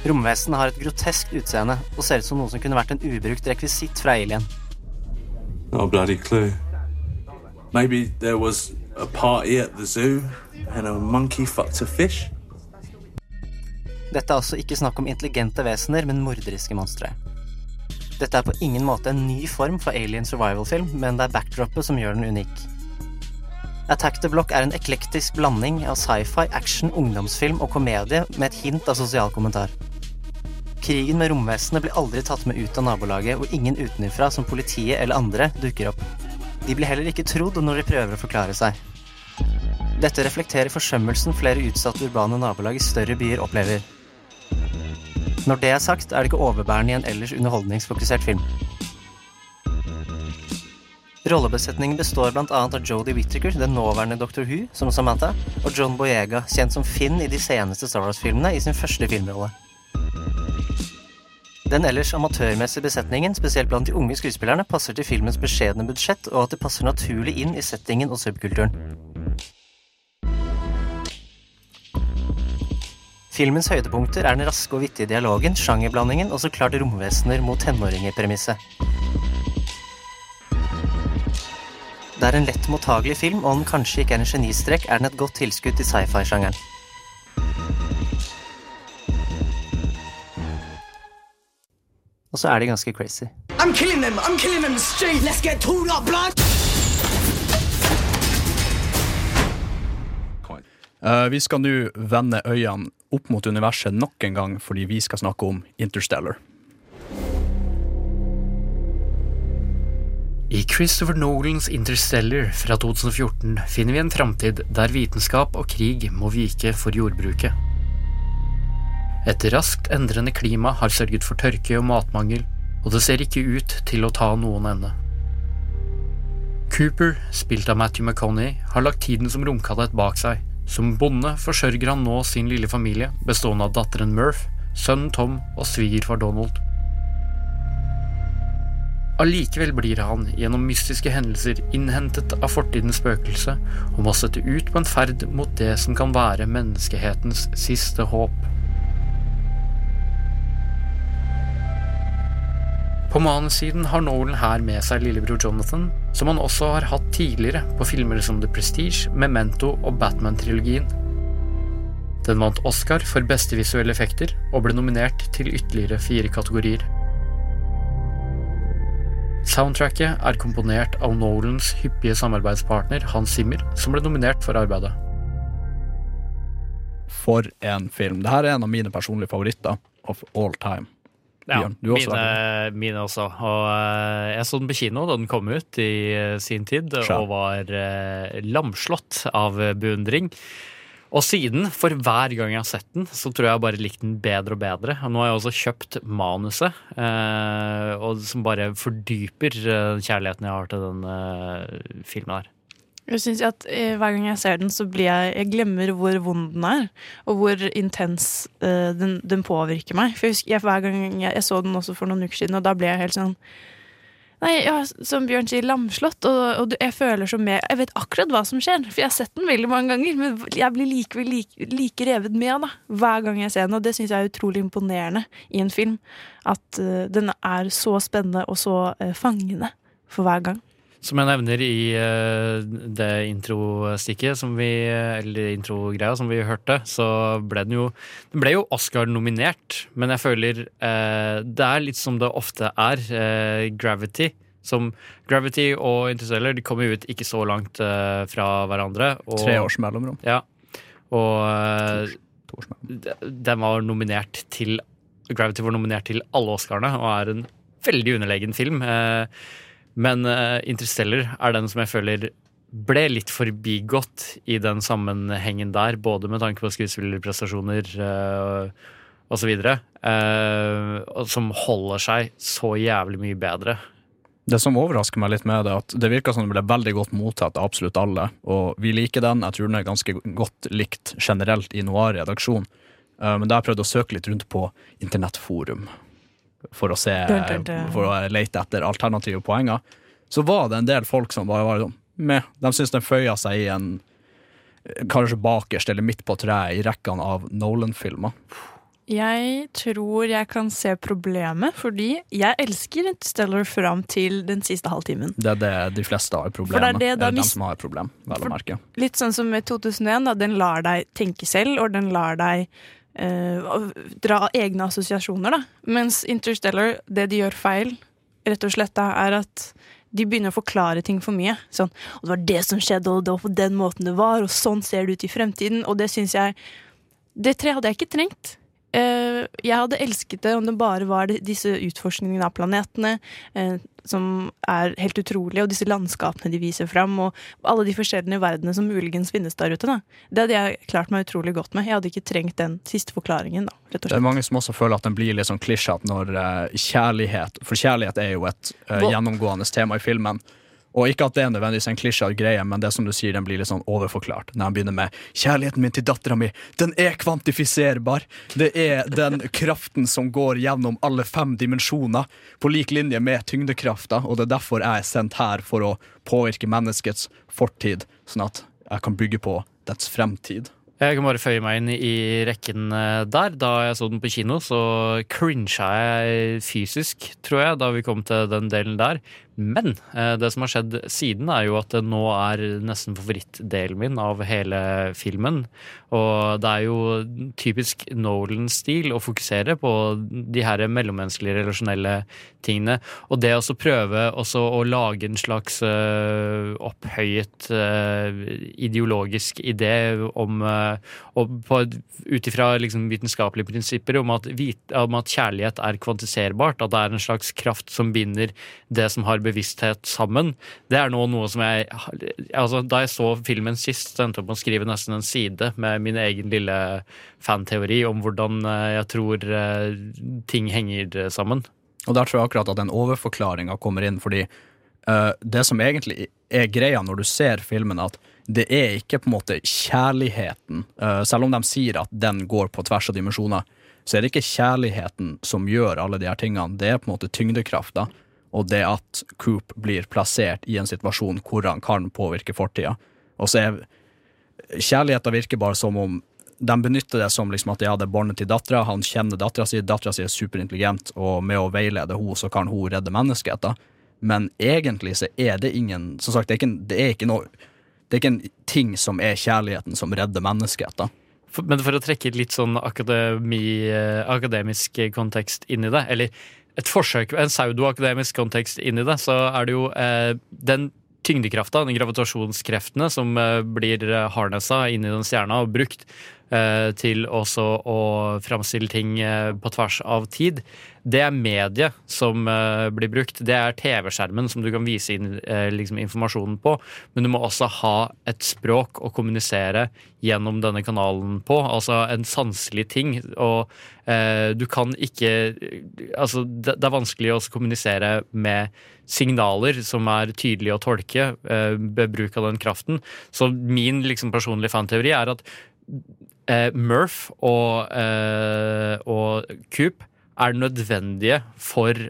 Romvesenet har et groteskt utseende og ser ut som noe som kunne vært en ubrukt rekvisitt fra Alien. No bloody clue. Maybe there was a party at the zoo and a monkey fucked a fish? Dette er altså ikke snakk om intelligente vesener, men morderiske monstre. Dette er på ingen måte en ny form for alien survival-film, men det er backdropet som gjør den unik. Attack the Block er en eklektisk blanding av sci-fi, action, ungdomsfilm og komedie med et hint av sosial kommentar. Krigen med romvesenet blir aldri tatt med ut av nabolaget, og ingen utenfra, som politiet eller andre, dukker opp. De blir heller ikke trodd når de prøver å forklare seg. Dette reflekterer forsømmelsen flere utsatte urbane nabolag i større byer opplever. Når det er sagt, er det ikke overbærende i en ellers underholdningsfokusert film. Rollebesetningen består annet av Jodie Whittaker, den nåværende Dr. Who, som Samantha, og John Boyega, kjent som Finn i de seneste Star Wars-filmene, i sin første filmrolle. Den ellers amatørmessige besetningen, spesielt blant de unge skuespillerne, passer til filmens beskjedne budsjett, og at det passer naturlig inn i settingen og subkulturen. Filmens høydepunkter er den raske og vittige dialogen, sjangerblandingen og så klart romvesener mot tenåringer-premisset. Det er en lett mottagelig film, og om den kanskje ikke er en genistrek, er den et godt tilskudd til sci-fi-sjangeren. Og så er de ganske crazy. I'm killing them. I'm killing them straight. Let's get tooled up, blood. Uh, vi skal nå vende øynene opp mot universet nok en gang, fordi vi skal snakke om Interstellar. I Christopher Nolans Interstellar fra 2014 finner vi en framtid der vitenskap og krig må vike for jordbruket. Et raskt endrende klima har sørget for tørke og matmangel, og det ser ikke ut til å ta noen ende. Cooper, spilt av Matthew McConney, har lagt tiden som romkadet bak seg. Som bonde forsørger han nå sin lille familie, bestående av datteren Murph, sønnen Tom og svigerfar Donald. Allikevel blir han, gjennom mystiske hendelser, innhentet av fortidens spøkelse og må sette ut på en ferd mot det som kan være menneskehetens siste håp. På manussiden har Nolan her med seg lillebror Jonathan, som han også har hatt tidligere på filmer som The Prestige, Memento og Batman-trilogien. Den vant Oscar for beste visuelle effekter og ble nominert til ytterligere fire kategorier. Soundtracket er komponert av Nolans hyppige samarbeidspartner Hans Zimmer, som ble nominert for arbeidet. For en film. Dette er en av mine personlige favoritter of all time. Ja, Bjørn, du også, mine, mine også. Og uh, jeg så den på kino da den kom ut i uh, sin tid, Sja. og var uh, lamslått av beundring. Og siden, for hver gang jeg har sett den, så tror jeg bare likt den bedre og bedre. Og nå har jeg også kjøpt manuset, eh, og som bare fordyper eh, kjærligheten jeg har til den eh, filmen her. Jeg synes at eh, Hver gang jeg ser den, så blir jeg Jeg glemmer hvor vond den er. Og hvor intens eh, den, den påvirker meg. For jeg husker jeg, Hver gang jeg, jeg så den også for noen uker siden, og da ble jeg helt sånn Nei, ja, Som Bjørn sier, lamslått. Og, og jeg føler som med Jeg vet akkurat hva som skjer, for jeg har sett den veldig mange ganger. Men jeg blir likevel like, like revet med da, hver gang jeg ser den. Og det syns jeg er utrolig imponerende i en film. At uh, den er så spennende og så uh, fangende for hver gang. Som jeg nevner i eh, det introstikket som vi Eller introgreia som vi hørte, så ble den jo Den ble jo Oscar-nominert, men jeg føler eh, det er litt som det ofte er. Eh, Gravity. Som Gravity og Interstellar de kommer ut ikke så langt eh, fra hverandre. Og, Tre års mellomrom. Ja. Og eh, de- den var nominert til Gravity var nominert til alle Oscarene og er en veldig underlegen film. Eh, men uh, Interstellar er den som jeg føler ble litt forbigått i den sammenhengen der, både med tanke på skuespillerprestasjoner uh, osv., uh, som holder seg så jævlig mye bedre. Det som overrasker meg litt med det, at det virker som det ble veldig godt mottatt av absolutt alle. Og vi liker den. Jeg tror den er ganske godt likt generelt i Noir-redaksjonen. Men da har jeg prøvd å søke litt rundt på internettforum for å se. For å lete etter alternative poenger. Så var det en del folk som bare var sånn med. De syns den føya seg i en Kanskje bakerst eller midt på treet i rekkene av Nolan-filmer. Jeg tror jeg kan se problemet, fordi jeg elsker Interstellar fram til den siste halvtimen. Det er det de fleste har For problemer det er det, da dem som har problem, vel å merke. Litt sånn som med 2001, da. Den lar deg tenke selv, og den lar deg eh, dra egne assosiasjoner, da. Mens Interstellar, det de gjør feil, rett og slett, da, er at de begynner å forklare ting for mye. Sånn, og det var det som skjedde, og det var på den måten det var, og sånn ser det ut i fremtiden. Og det syns jeg Det tre hadde jeg ikke trengt. Eh, jeg hadde elsket det om det bare var disse utforskningene av planetene, eh, som er helt utrolige, og disse landskapene de viser fram, og alle de forskjellige verdenene som muligens finnes der ute. Da. Det hadde jeg klart meg utrolig godt med. Jeg hadde ikke trengt den siste forklaringen, da, Det er mange som også føler at den blir litt sånn klisjete når eh, kjærlighet For kjærlighet er jo et gjennomgående tema i filmen. Og ikke at det er nødvendigvis en klisjé greie, men det som du sier, den blir litt sånn overforklart. Når han begynner med 'Kjærligheten min til dattera mi, den er kvantifiserbar'. Det er den kraften som går gjennom alle fem dimensjoner, på lik linje med tyngdekrafta, og det er derfor jeg er sendt her for å påvirke menneskets fortid, sånn at jeg kan bygge på dets fremtid. Jeg kan bare føye meg inn i rekken eh, der. Da jeg så den på kino, så crincha jeg fysisk, tror jeg, da vi kom til den delen der. Men eh, det som har skjedd siden, er jo at det nå er nesten favorittdelen min av hele filmen. Og det er jo typisk Nolan-stil å fokusere på de her mellommenneskelige, relasjonelle tingene. Og det å prøve også å lage en slags eh, opphøyet eh, ideologisk idé om Ut ifra liksom vitenskapelige prinsipper om at, om at kjærlighet er kvantiserbart. At det er en slags kraft som binder det som har bevissthet sammen, det er nå noe som jeg altså, Da jeg så filmen sist, så endte jeg med å skrive nesten en side med min egen lille fanteori om hvordan eh, jeg tror eh, ting henger sammen. Og der tror jeg akkurat at den overforklaringa kommer inn, fordi uh, det som egentlig er greia når du ser filmen, at det er ikke på en måte kjærligheten. uh, selv om de sier at den går på tvers av dimensjoner, så er det ikke kjærligheten som gjør alle de her tingene. Det er på en måte tyngdekrafta, og det at Coop blir plassert i en situasjon hvor han kan påvirke fortida. Og så er kjærligheten virker bare som om de benytter det som liksom at de hadde barnet til dattera, han kjenner dattera si, dattera si er superintelligent, og med å veilede henne, så kan hun redde menneskeheten. Men egentlig så er det ingen Som sagt, det er ikke, det er ikke noe Det er ikke en ting som er kjærligheten som redder menneskeheten. Men for å trekke litt sånn akademi, eh, akademisk kontekst inn i det, eller et forsøk, en pseudoakademisk kontekst inn i det, så er det jo eh, den tyngdekrafta, de gravitasjonskreftene, som eh, blir eh, harnessa inn i den stjerna og brukt til også å framstille ting eh, på tvers av tid. Det er mediet som eh, blir brukt. Det er TV-skjermen som du kan vise inn eh, liksom informasjonen på. Men du må også ha et språk å kommunisere gjennom denne kanalen på. Altså en sanselig ting. Og eh, du kan ikke Altså, det, det er vanskelig å kommunisere med signaler som er tydelige å tolke eh, ved bruk av den kraften. Så min liksom personlige fanteori er at eh, Murph og, eh, og Coop er nødvendige for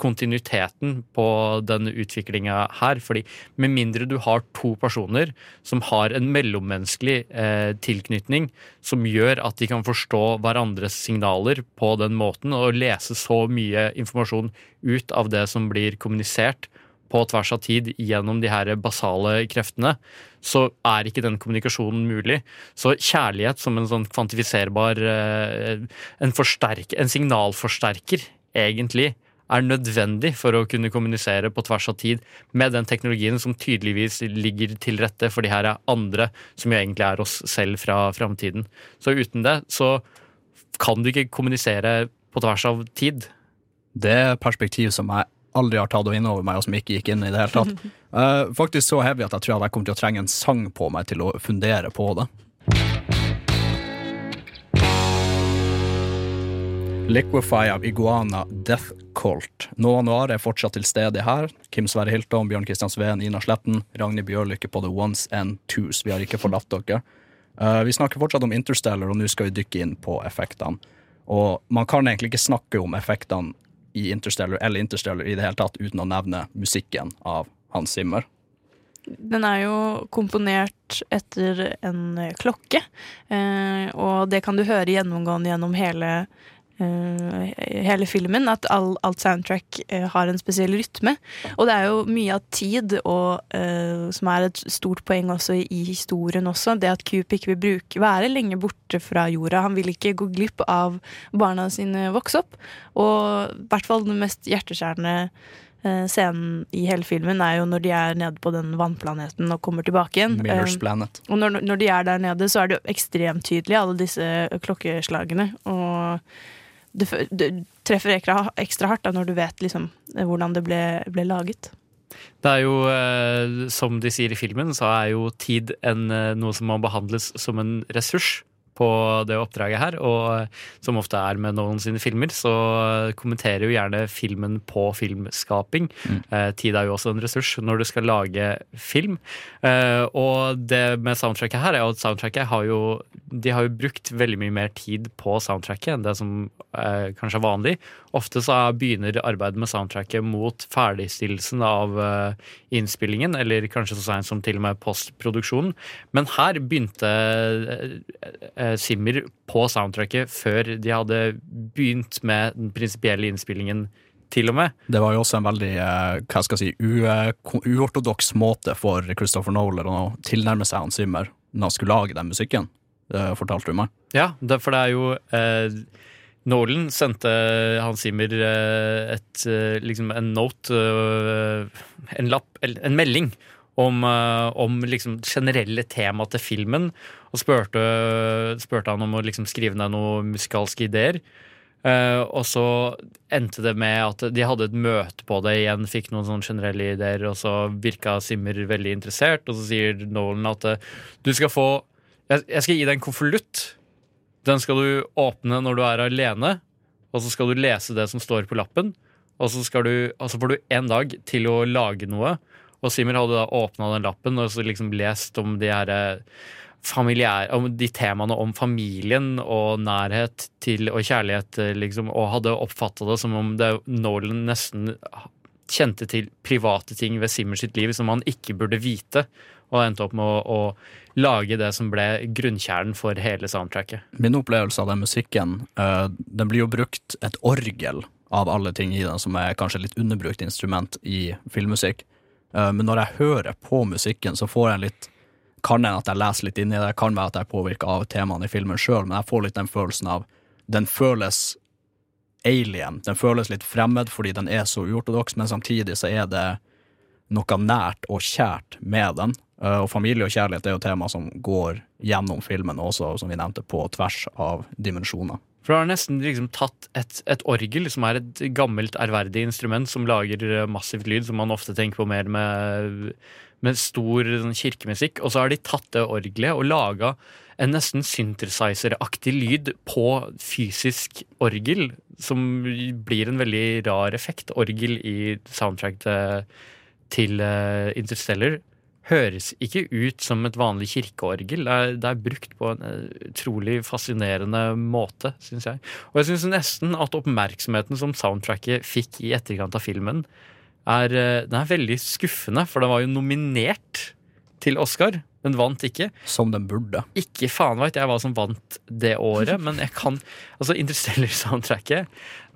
kontinuiteten på denne utviklinga her. fordi med mindre du har to personer som har en mellommenneskelig eh, tilknytning som gjør at de kan forstå hverandres signaler på den måten, og lese så mye informasjon ut av det som blir kommunisert på tvers av tid gjennom de her basale kreftene, så er ikke den kommunikasjonen mulig. Så kjærlighet som en sånn kvantifiserbar eh, en, en signalforsterker, egentlig, er nødvendig for å kunne kommunisere på tvers av tid med den teknologien som tydeligvis ligger til rette for de her andre, som jo egentlig er oss selv fra framtiden. Så uten det så kan du ikke kommunisere på tvers av tid. Det perspektivet som jeg aldri har tatt inn over meg, og som ikke gikk inn i det hele tatt. Uh, faktisk så heavy at jeg tror jeg kommer til å trenge en sang på meg til å fundere på det. Liquify av Iguana Death Cult. Nova Noir er fortsatt til stede her. Kim Sverre Hilton, Bjørn Kristian Sveen, Ina Sletten, Ragnhild Bjørlykke på The Ones and Twos. Vi har ikke forlatt dere. Uh, vi snakker fortsatt om Interstellar, og nå skal vi dykke inn på effektene. Og man kan egentlig ikke snakke om effektene i Interstellar eller Interstellar i det hele tatt uten å nevne musikken av Hans Zimmer. Den er jo komponert etter en klokke, eh, og det kan du høre gjennomgående gjennom hele, hele filmen. At all, alt soundtrack eh, har en spesiell rytme. Og det er jo mye av tid, og, uh, som er et stort poeng også i historien også. Det at Coop ikke vil bruke, være lenge borte fra jorda. Han vil ikke gå glipp av barna sine vokse opp. Og i hvert fall den mest hjerteskjærende eh, scenen i hele filmen er jo når de er nede på den vannplaneten og kommer tilbake igjen. Miller's Eh, Planet. og når, når de er der nede, så er det jo ekstremt tydelig, alle disse klokkeslagene. Og det, det treffer ekstra, ekstra hardt da, når du vet liksom hvordan det ble, ble laget. Det er jo, eh, som de sier i filmen, så er jo tid en, eh, noe som må behandles som en ressurs på det oppdraget her, og som ofte er med Nolan sine filmer, så kommenterer jo gjerne filmen på filmskaping. Eh, tid er jo også en ressurs når du skal lage film. Eh, og det med soundtracket her er jo at soundtracket har jo De har jo brukt veldig mye mer tid på soundtracket enn det som eh, kanskje er vanlig. Ofte så begynner arbeidet med soundtracket mot ferdigstillelsen av eh, innspillingen, eller kanskje så seint som til og med postproduksjonen. Men her begynte eh, eh, Simmer på soundtracket før de hadde begynt med den prinsipielle innspillingen, til og med. Det var jo også en veldig eh, hva skal jeg si, eh, uortodoks måte for Christopher Nolan å tilnærme seg Hans Zimmer når han skulle lage den musikken. Fortalte du meg. Ja, for det er jo eh, Nolan sendte Hans Zimmer eh, et, eh, liksom en note, eh, en lapp, en melding, om, eh, om liksom generelle tema til filmen, og spurte, spurte han om å liksom skrive ned noen musikalske ideer. Eh, og så endte det med at de hadde et møte på det igjen, fikk noen sånne generelle ideer, og så virka Zimmer veldig interessert, og så sier Nolan at eh, du skal få jeg skal gi deg en konvolutt. Den skal du åpne når du er alene, og så skal du lese det som står på lappen. Og så, du, og så får du en dag til å lage noe. Og Simmer hadde da åpna den lappen og så liksom lest om de her familiære om de temaene om familien og nærhet til og kjærlighet, eh, liksom, og hadde oppfatta det som om det, Nolan nesten kjente til private ting ved Simmer sitt liv som han ikke burde vite, og endte opp med å, å lage det som ble grunnkjernen for hele soundtracket. Min opplevelse av den musikken, uh, den blir jo brukt et orgel av alle ting i den, som er kanskje litt underbrukt instrument i filmmusikk. Uh, men når jeg hører på musikken, så får jeg litt Kan hende at jeg leser litt inn i det, kan være at jeg er påvirka av temaene i filmen sjøl, men jeg får litt den følelsen av Den føles alien. Den føles litt fremmed fordi den er så uortodoks, men samtidig så er det noe nært og kjært med den. Eh, Og familie og kjærlighet er jo tema som går gjennom filmen også, som vi nevnte, på tvers av dimensjoner. For du har nesten liksom tatt et, et orgel, som er et gammelt, ærverdig instrument som lager eh, massivt lyd, som man ofte tenker på mer med, med stor sånn, kirkemusikk, og så har de tatt det orgelet og laga en nesten synthesizer-aktig lyd på fysisk orgel, som blir en veldig rar effekt. Orgel i soundtracket til uh, Interstellar høres ikke ut som et vanlig kirkeorgel. Det er, det er brukt på en eh, utrolig fascinerende måte, syns jeg. Og jeg syns nesten at oppmerksomheten som soundtracket fikk i etterkant av filmen, er, eh, den er veldig skuffende, for den var jo nominert til Oscar, men vant ikke. Som den burde. Ikke faen veit jeg hva som vant det året, men jeg kan Altså, Interstellar-soundtracket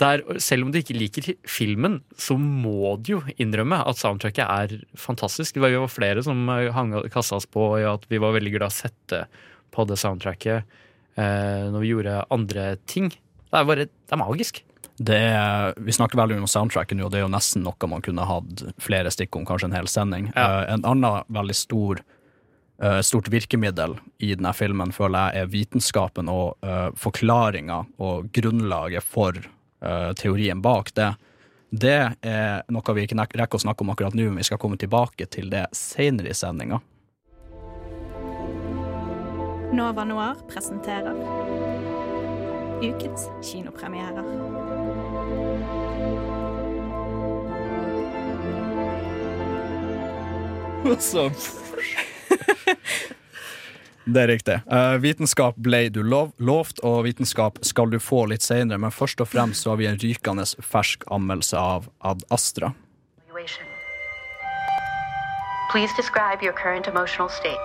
der, Selv om du ikke liker filmen, så må du jo innrømme at soundtracket er fantastisk. Det var flere som eh, hang kassa oss på i at vi var veldig glad i å sette på det soundtracket eh, når vi gjorde andre ting. Det er bare Det er magisk. Det er, vi snakker veldig om soundtracken nå, og det er jo nesten noe man kunne hatt flere stikk om, kanskje en hel sending. Ja. Eh, en annen veldig stor stort virkemiddel i denne filmen føler jeg er vitenskapen og uh, forklaringa og grunnlaget for uh, teorien bak det. Det er noe vi ikke rekker å snakke om akkurat nå, men vi skal komme tilbake til det senere i sendinga. Nova Noir presenterer ukens kinopremierer. Så Det er riktig. Uh, vitenskap ble du lov, lovt, og vitenskap skal du få litt senere, men først og fremst så har vi en rykende fersk anmeldelse av Ad Astra. Please describe your current emotional state.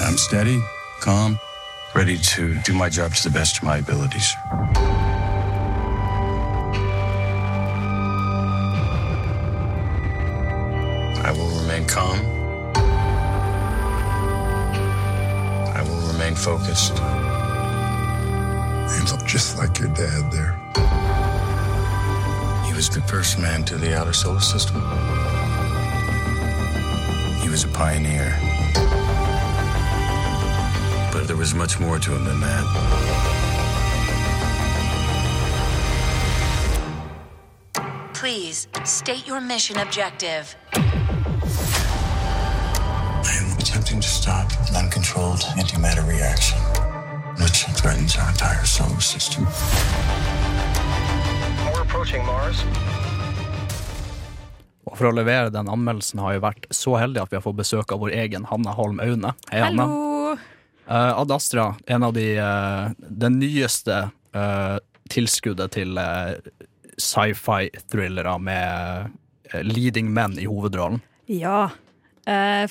I'm steady, calm, ready to do my job to the best of my abilities. I will remain calm. Remain focused. You look just like your dad there. He was the first man to the outer solar system. He was a pioneer. But there was much more to him than that. Please state your mission objective. I am attempting to stop an uncontrolled antimatter reaction, which threatens our entire solar system. We're approaching Mars. Og for å levere den anmeldelsen har jeg vært så heldig at vi har fått besøk av vår egen Hanna Holm Aune. Hei, Hanna. Hallo! Eh, Ad Astra, en av de eh, Det nyeste eh, tilskuddet til uh, sci-fi-thrillere med eh, leading men i hovedrollen. Ja, eh,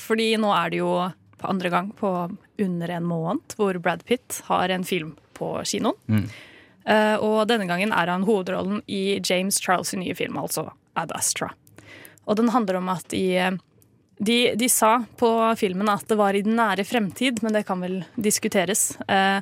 fordi nå er det jo på andre gang på under en måned hvor Brad Pitt har en film på kinoen. Mm. Eh, og denne gangen er han hovedrollen i James Charles' nye film, altså Ad Astra. Og den handler om at i eh, de, de sa på filmen at det var i den nære fremtid, men det kan vel diskuteres, eh,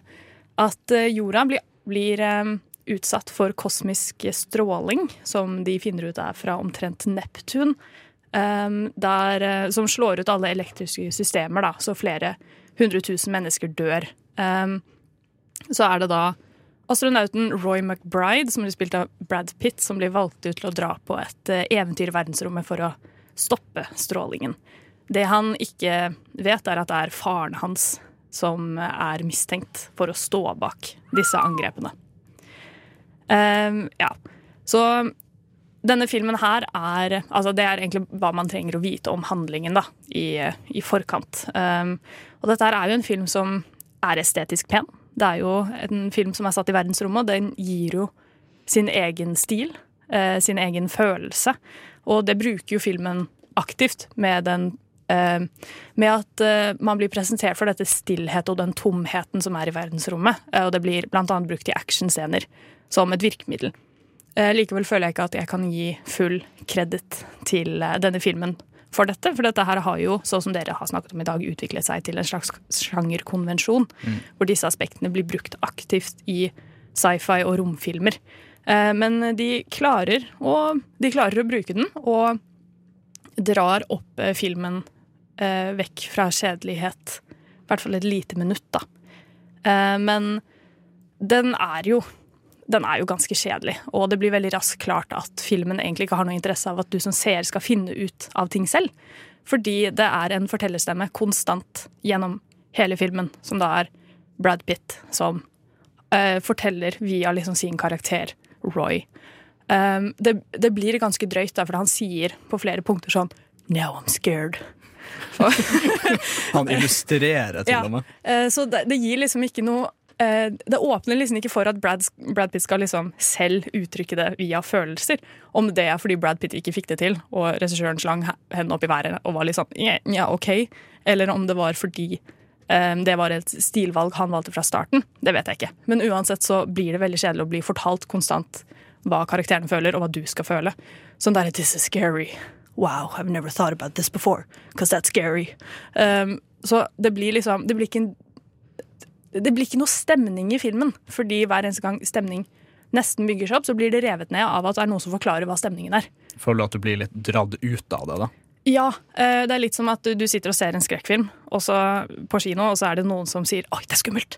at eh, jorda blir, blir eh, utsatt for kosmisk stråling, som de finner ut er fra omtrent Neptun, eh, der, eh, som slår ut alle elektriske systemer, da, så flere hundre tusen mennesker dør. Eh, så er det da astronauten Roy McBride, som blir spilt av Brad Pitt, som blir valgt ut til å dra på et eh, eventyr i verdensrommet for å stoppe strålingen. Det han ikke vet, er at det er faren hans som er mistenkt for å stå bak disse angrepene. Um, ja, så denne filmen her er Altså, det er egentlig hva man trenger å vite om handlingen, da, i, i forkant. Um, og dette her er jo en film som er estetisk pen. Det er jo en film som er satt i verdensrommet, og den gir jo sin egen stil, eh, sin egen følelse. Og det bruker jo filmen aktivt med den eh, med at eh, man blir presentert for dette stillhet og den tomheten som er i verdensrommet. Eh, og det blir annet brukt i actionscener som et virkemiddel. Eh, likevel føler jeg ikke at jeg kan gi full kreditt til eh, denne filmen for dette. For dette her har jo, sånn som dere har snakket om i dag, utviklet seg til en slags sjangerkonvensjon. Mm. Hvor disse aspektene blir brukt aktivt i sci-fi og romfilmer. Eh, Men de klarer, å, de klarer å bruke den, og drar opp filmen eh, vekk fra kjedelighet. I hvert fall et lite minutt, da. Eh, Men den er jo den er jo ganske kjedelig, og det blir veldig raskt klart at filmen egentlig ikke har noe interesse av at du som seer skal finne ut av ting selv. Fordi det er en fortellerstemme konstant gjennom hele filmen, som da er Brad Pitt, som uh, forteller via liksom sin karakter Roy. Um, det, det blir ganske drøyt, da, for han sier på flere punkter sånn Now I'm scared. Han illustrerer til Ja, og med. Uh, Så det, det gir liksom ikke noe Det åpner liksom ikke for at Brad, Brad Pitt skal liksom selv uttrykke det via følelser. Om det er fordi Brad Pitt ikke fikk det til, og regissøren slang he- hendene opp i været og var litt sånn ja, OK. Eller om det var fordi eh, det var et stilvalg han valgte fra starten. Det vet jeg ikke. Men uansett så blir det veldig kjedelig å bli fortalt konstant hva karakterene føler, og hva du skal føle. Sånn der, this is scary. Wow, I've never thought about this before, because that's scary. Um, så det blir liksom Det blir ikke en det blir ikke noe stemning i filmen, fordi hver eneste gang stemning nesten bygger seg opp, så blir det revet ned av at det er noen som forklarer hva stemningen er. Føler du at du blir litt dratt ut av det, da? Ja, eh, det er litt som at du- sitter og ser en skrekkfilm og så, på kino, og så er det noen som sier 'oi, det er skummelt'.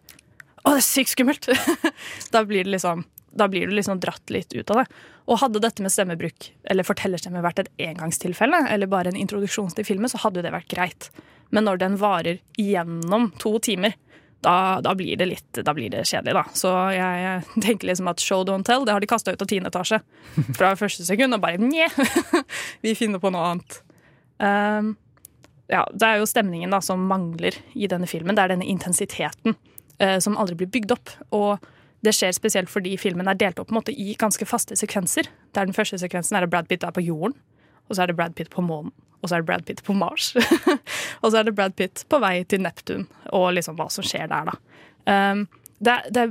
Å, det er sykt skummelt! da blir det liksom da blir du liksom dratt litt ut av det. Og hadde dette med stemmebruk eller fortellerstemme vært et engangstilfelle, eller bare en introduksjon til filmen, så hadde det vært greit. Men når den varer gjennom to timer, da, da, blir, det litt, da blir det kjedelig, da. Så jeg tenker liksom at show don't tell, det har de kasta ut av tiende etasje fra første sekund, og bare nje, vi finner på noe annet. Um, ja, det er jo stemningen da som mangler i denne filmen. Det er denne intensiteten uh, som aldri blir bygd opp. Og det skjer spesielt fordi filmen er delt opp på en måte, i ganske faste sekvenser. Der den første sekvensen er at Brad Pitt er på jorden, og så er det Brad Pitt på månen, og så er det Brad Pitt på Mars. og så er det Brad Pitt på vei til Neptun, og liksom hva som skjer der, da. Um, det, det,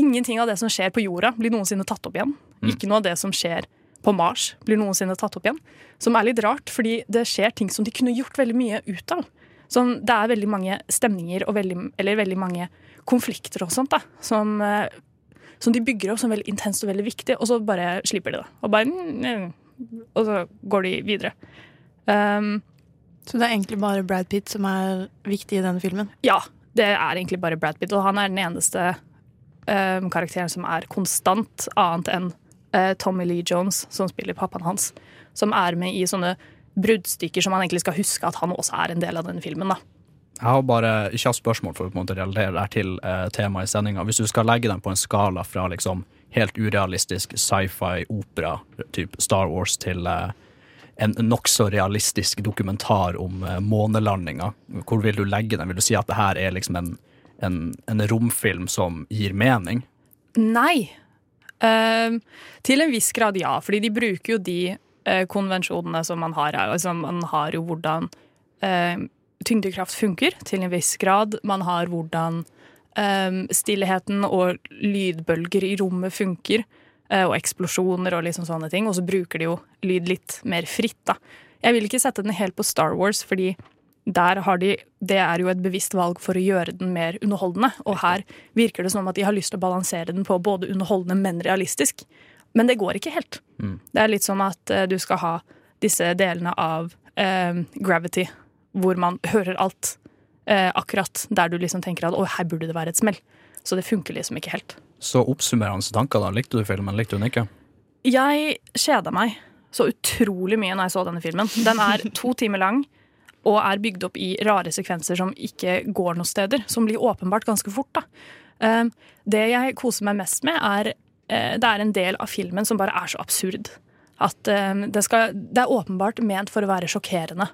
ingenting av det som skjer på jorda, blir noensinne tatt opp igjen. Ikke noe av det som skjer på Mars, blir noensinne tatt opp igjen. Som er litt rart, fordi det skjer ting som de kunne gjort veldig mye ut av. Sånn, det er veldig mange stemninger og veldig, eller veldig mange konflikter og sånt da, som, eh, som de bygger opp som veldig intenst og veldig viktig, og så bare slipper de det. Og, bare, mm, mm, og så går de videre. Um, Så det er egentlig bare Brad Pitt som er viktig i denne filmen? ja, det er egentlig bare Brad Pitt, og han er den eneste um, karakteren som er konstant, annet enn uh, Tommy Lee Jones, som spiller pappaen hans, som er med i sånne bruddstykker som man egentlig skal huske at han også er en del av denne filmen. da. Jeg har bare ikke hatt spørsmål for å på en måte relatere det til eh, temaet i sendinga. Hvis du skal legge dem på en skala fra liksom helt urealistisk sci-fi opera, typ Star Wars, til eh, en nokså realistisk dokumentar om eh, månelandinga, hvor vil du legge den? Vil du si at det her er liksom en, en, en romfilm som gir mening? Nei. Ehm, til en viss grad ja, fordi de bruker jo de uh, konvensjonene som man har her. Altså, man har jo hvordan uh, tyngdekraft funker, til en viss grad. Man har hvordan stillheten og lydbølger i rommet funker. Eh, og eksplosjoner og liksom sånne ting. Og så bruker de jo lyd litt mer fritt, da. Jeg vil ikke sette den helt på Star Wars, fordi der har de, det er jo et bevisst valg for å gjøre den mer underholdende. Og her virker det som at de har lyst til å balansere den på både underholdende, men realistisk. Men det går ikke helt. Det er litt som at eh, du skal ha disse delene av eh, Gravity, hvor man hører alt eh, akkurat der du liksom tenker at å, her burde det være et smell. Så det funker liksom ikke helt. Så oppsummerende tanker, da. Likte du filmen? Likte du den ikke? Jeg kjeda meg så utrolig mye når jeg så denne filmen. Den er to timer lang og er bygd opp i rare sekvenser som ikke går noe steder. Som blir åpenbart ganske fort. da. Eh, Det jeg koser meg mest med, er eh, det er en del av filmen som bare er så absurd. At eh, det, skal, det er åpenbart ment for å være sjokkerende.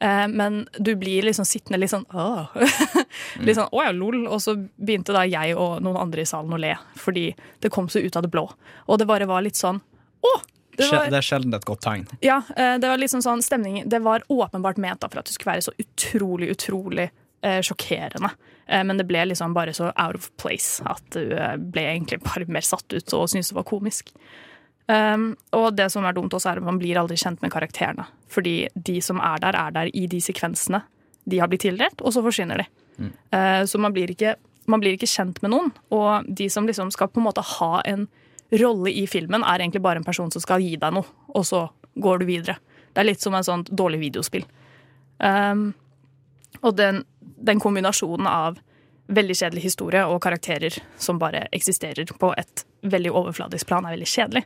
Eh, Men du blir liksom sittende litt sånn åh. litt sånn å ja, lol. Og så begynte da jeg og noen andre i salen å le. Fordi det kom så ut av det blå. Og det bare var litt sånn å! Det var, Det er sjelden et godt tegn. ja, eh, det var liksom sånn stemning Det var åpenbart ment for at det skulle være så utrolig, utrolig eh, sjokkerende. Eh, men det ble liksom bare så out of place at du ble egentlig bare mer satt ut og syntes det var komisk. Um, og det som er dumt også, er at man blir aldri kjent med karakterene. Fordi de som er der, er der i de sekvensene de har blitt tildelt, og så forsvinner de. Mm. Uh, så man blir, ikke, man blir ikke kjent med noen. Og de som liksom skal på en måte ha en rolle i filmen, er egentlig bare en person som skal gi deg noe, og så går du videre. Det er litt som en sånn dårlig videospill. Um, og den, den kombinasjonen av veldig kjedelig historie og karakterer som bare eksisterer på et veldig overfladisk plan, er veldig kjedelig.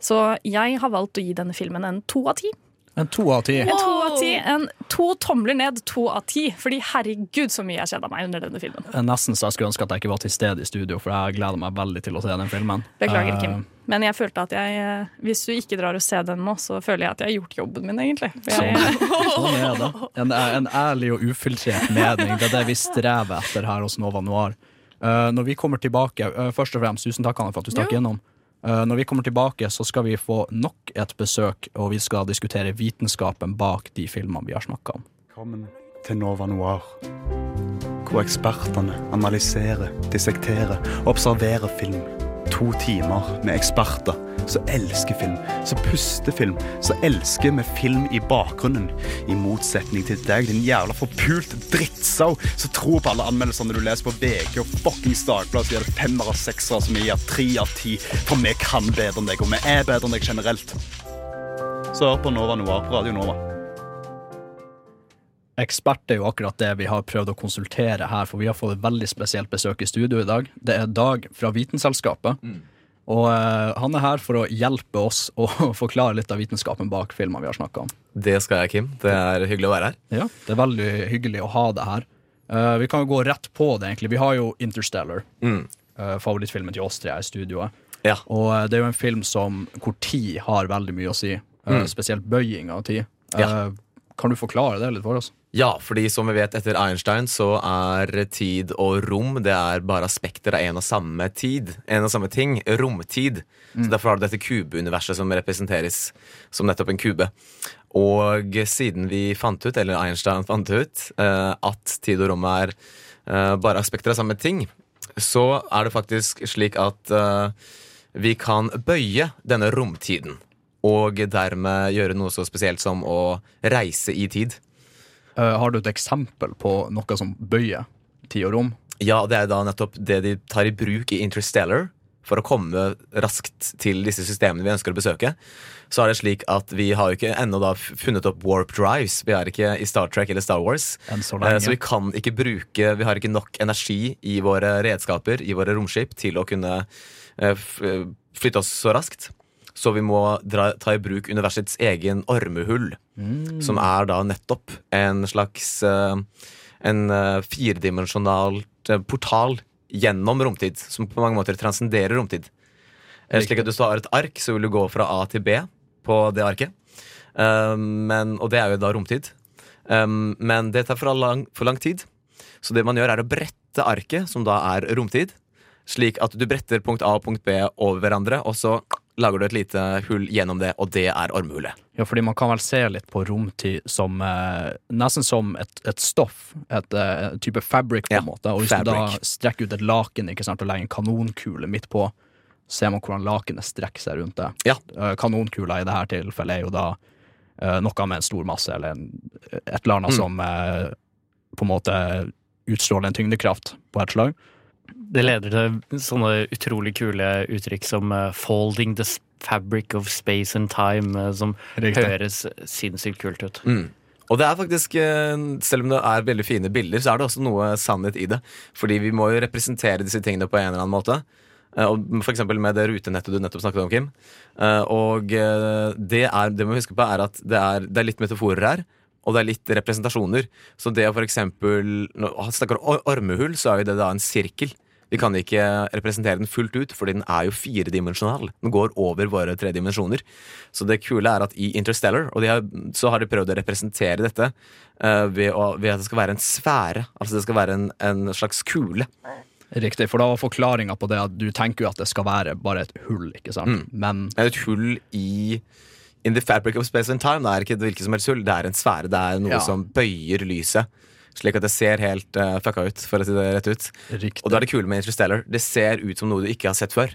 Så jeg har valgt å gi denne filmen en to av ti. En to av ti. En to av ti. En to tomler ned, to av ti. Fordi herregud så mye jeg kjeda meg under denne filmen. Eh, Nesten så jeg skulle ønske at jeg ikke var til stede i studio, for jeg gleder meg veldig til å se den filmen. Beklager, Eh, Kim. Men jeg følte at jeg, eh, hvis du ikke drar og ser den nå, så føler jeg at jeg har gjort jobben min, egentlig. Jeg, Sånn er det. En, en ærlig og ufiltrert mening. Det er det vi strever etter her hos Nova Noir. Uh, når vi kommer tilbake, uh, først og fremst, tusen takk Anne, for at du stakk Jo. innom. Eh, når vi kommer tilbake, så skal vi få nok et besøk, og vi skal diskutere vitenskapen bak de filmene vi har snakka om. Velkommen til Nova Noir, hvor ekspertene analyserer, dissekterer og observerer film. To timer med eksperter som elsker film, som puster film, som elsker med film i bakgrunnen. I motsetning til deg, din jævla forpult drittsau som tror på alle anmeldelsene du leser på VG og fuckings Dagbladet, så gir det femmer av seksere som vi gir tre av ti, for vi kan bedre enn deg, og vi er bedre enn deg generelt. Så hør på Nova Noir på Radio Nova. Ekspert er jo akkurat det vi har prøvd å konsultere her, for vi har fått et veldig spesielt besøk i studio i dag. Det er Dag fra Vitenselskapet. Og eh, han er her for å hjelpe oss å forklare litt av vitenskapen bak filmene vi har snakka om. Det skal jeg, Kim. Det er hyggelig å være her. Ja, det er veldig hyggelig å ha det her. Eh, vi kan jo gå rett på det, egentlig. Vi har jo Interstellar, Mm. eh, favorittfilmen til oss tre i studioet. Ja. Og eh, det er jo en film som, hvor tid har veldig mye å si. eh, Mm. Spesielt bøying av tid. Ja. Kan du forklare det litt for oss? Ja, fordi som vi vet etter Einstein så er tid og rom Det er bare aspekter av en og samme tid. En og samme ting. Romtid. Så Derfor har du dette kubeuniverset som representeres som nettopp en kube. Og siden vi fant ut, eller Einstein fant ut, eh, at tid og rom er eh, bare aspekter av samme ting, så er det faktisk slik at eh, vi kan bøye denne romtiden. Og dermed gjøre noe så spesielt som å reise i tid. Uh, har du et eksempel på noe som bøyer tid og rom? Ja, det er da nettopp det de tar i bruk i Interstellar for å komme raskt til disse systemene vi ønsker å besøke. Så er det slik at vi har jo ikke ennå funnet opp warp drives. Vi er ikke i Star Trek eller Star Wars. Så lenge. Så vi kan ikke bruke Vi har ikke nok energi i våre redskaper, i våre romskip, til å kunne eh, flytte oss så raskt. Så vi må dra, ta i bruk universets egen ormehull, Mm. som er da nettopp en slags eh, En eh, firedimensjonal eh, portal gjennom romtid, som på mange måter transcenderer romtid. Slik at du har et ark, så vil du gå fra A til B på det arket. Men, og det er jo da romtid. Men det tar for lang, for lang tid. Så det man gjør, er å brette arket, som da er romtid, slik at du bretter punkt A og punkt B over hverandre, og så lager du et lite hull gjennom det, og det er ormehullet. Ja, fordi man kan vel se litt på romtid som eh, nesten som et, et stoff. Et eh, type fabric, på en måte. Og hvis du da strekker ut et laken ikke sant, og legger en kanonkule midt på, ser man hvordan lakenet strekker seg rundt det. Ja. kanonkula i dette tilfellet er jo da eh, noe med en stor masse, eller en, et eller annet Mm. som eh, på en måte utstråler en tyngdekraft på et slag. Det leder til sånne utrolig kule uttrykk som eh, 'folding the fabric of space and time', eh, som Riktig. høres sinnssykt kult ut. Mm. Og det er faktisk, eh, selv om det er veldig fine bilder, så er det også noe sannhet i det. Fordi vi må jo representere disse tingene på en eller annen måte. F.eks. Med det rutenettet du nettopp snakket om, Kim. Og det, er, det må vi huske på er at det er, det er litt metaforer her. Og det er litt representasjoner. Så det å for eksempel Når han snakker om or- ormehull, så er jo det da en sirkel. Vi kan ikke representere den fullt ut, fordi den er jo firedimensjonal. Den går over våre tre dimensjoner. Så det kule er at i Interstellar og de har, så har de prøvd å representere dette uh, ved, å, ved at det skal være en sfære. Altså det skal være en, en slags kule. Riktig, for da var forklaringa på det at du tenker jo at det skal være bare et hull, ikke sant? Men er et hull i In the fabric of space and time. Det er ikke hvilket som helst hull. Det er en sfære. Det er noe Ja. som bøyer lyset. Slik at det ser helt uh, fucka ut, for å si det rett ut. Riktig. Og da er det kule med Interstellar. Det ser ut som noe du ikke har sett før.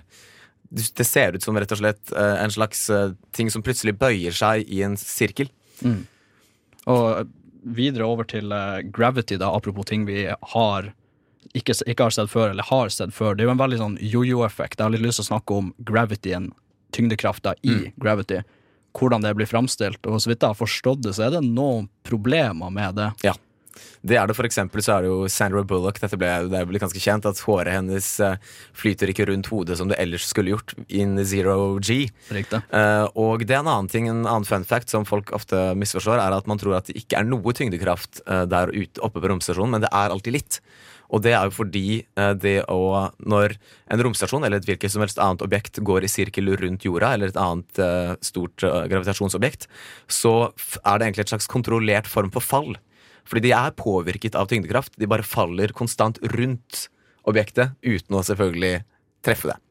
Det ser ut som rett og slett uh, en slags uh, ting som plutselig bøyer seg i en sirkel. Mm. Og videre over til Gravity, da, apropos ting vi har ikke, ikke har sett før, eller har sett før. Det er jo en veldig sånn jojo-effekt. Jeg har litt lyst til å snakke om gravityen, tyngdekrafta i Mm. gravity. Hvordan det blir framstilt. Og så vidt jeg har forstått det, så er det noen problemer med det. Ja. Det er det for eksempel så er det jo Sandra Bullock. Dette ble, det blitt ganske kjent at håret hennes eh, flyter ikke rundt hodet som det ellers skulle gjort in zero G. Riktig. Uh, og det er en annen ting, en annen fun fact som folk ofte misforstår, er at man tror at det ikke er noe tyngdekraft uh, der ute oppe på romstasjonen, men det er alltid litt. Og det er jo fordi eh, det å Når en romstasjon eller et hvilket som helst annet objekt går i sirkel rundt jorda, eller et annet eh, stort eh, gravitasjonsobjekt, så er det egentlig et slags kontrollert form for fall. Fordi de er påvirket av tyngdekraft. De bare faller konstant rundt objektet uten å selvfølgelig treffe det.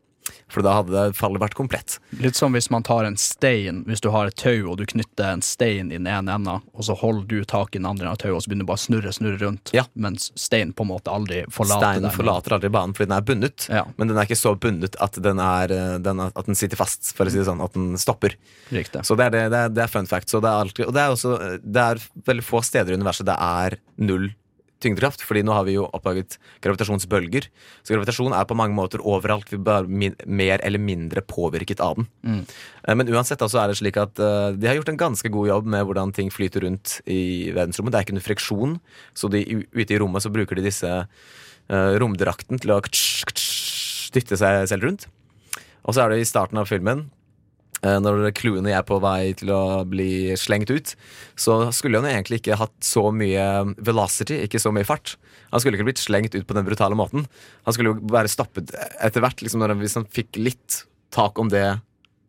For da hadde det fallet vært komplett. Litt som hvis man tar en stein, hvis du har et tau og du knytter en stein i den ene enda, og så holder du tak i den andre enden av tauet, og så begynner du bare å snurre, snurre rundt, mens steinen på en måte aldri forlater Steinen forlater aldri banen fordi den er bundet, men den er ikke så bundet at den, er, eh, den, at den sitter fast, for å si det sånn. At den stopper. Riktig. Så det er, det, det, er, fun fact. Så det er alltid, og det er også Det er veldig få steder i universet det er null tyngdekraft, fordi nå har vi jo oppdaget gravitasjonsbølger. Så gravitasjon er på mange måter overalt. Vi er mer eller mindre påvirket av den. Mm. Eh, Men uansett da, så er det slik at eh, de har gjort en ganske god jobb med hvordan ting flyter rundt i verdensrommet. Det er ikke noe friksjon, så de, ute i rommet så bruker de disse uh, romdrakten til å dytte seg selv rundt. Og så er det i starten av filmen eh, når clouene er på vei til å bli slengt ut, så skulle han jo egentlig ikke hatt så mye velocity, ikke så mye fart. Han skulle ikke blitt slengt ut på den brutale måten. Han skulle jo bare stoppet etter hvert. Liksom hvis han fikk litt tak om det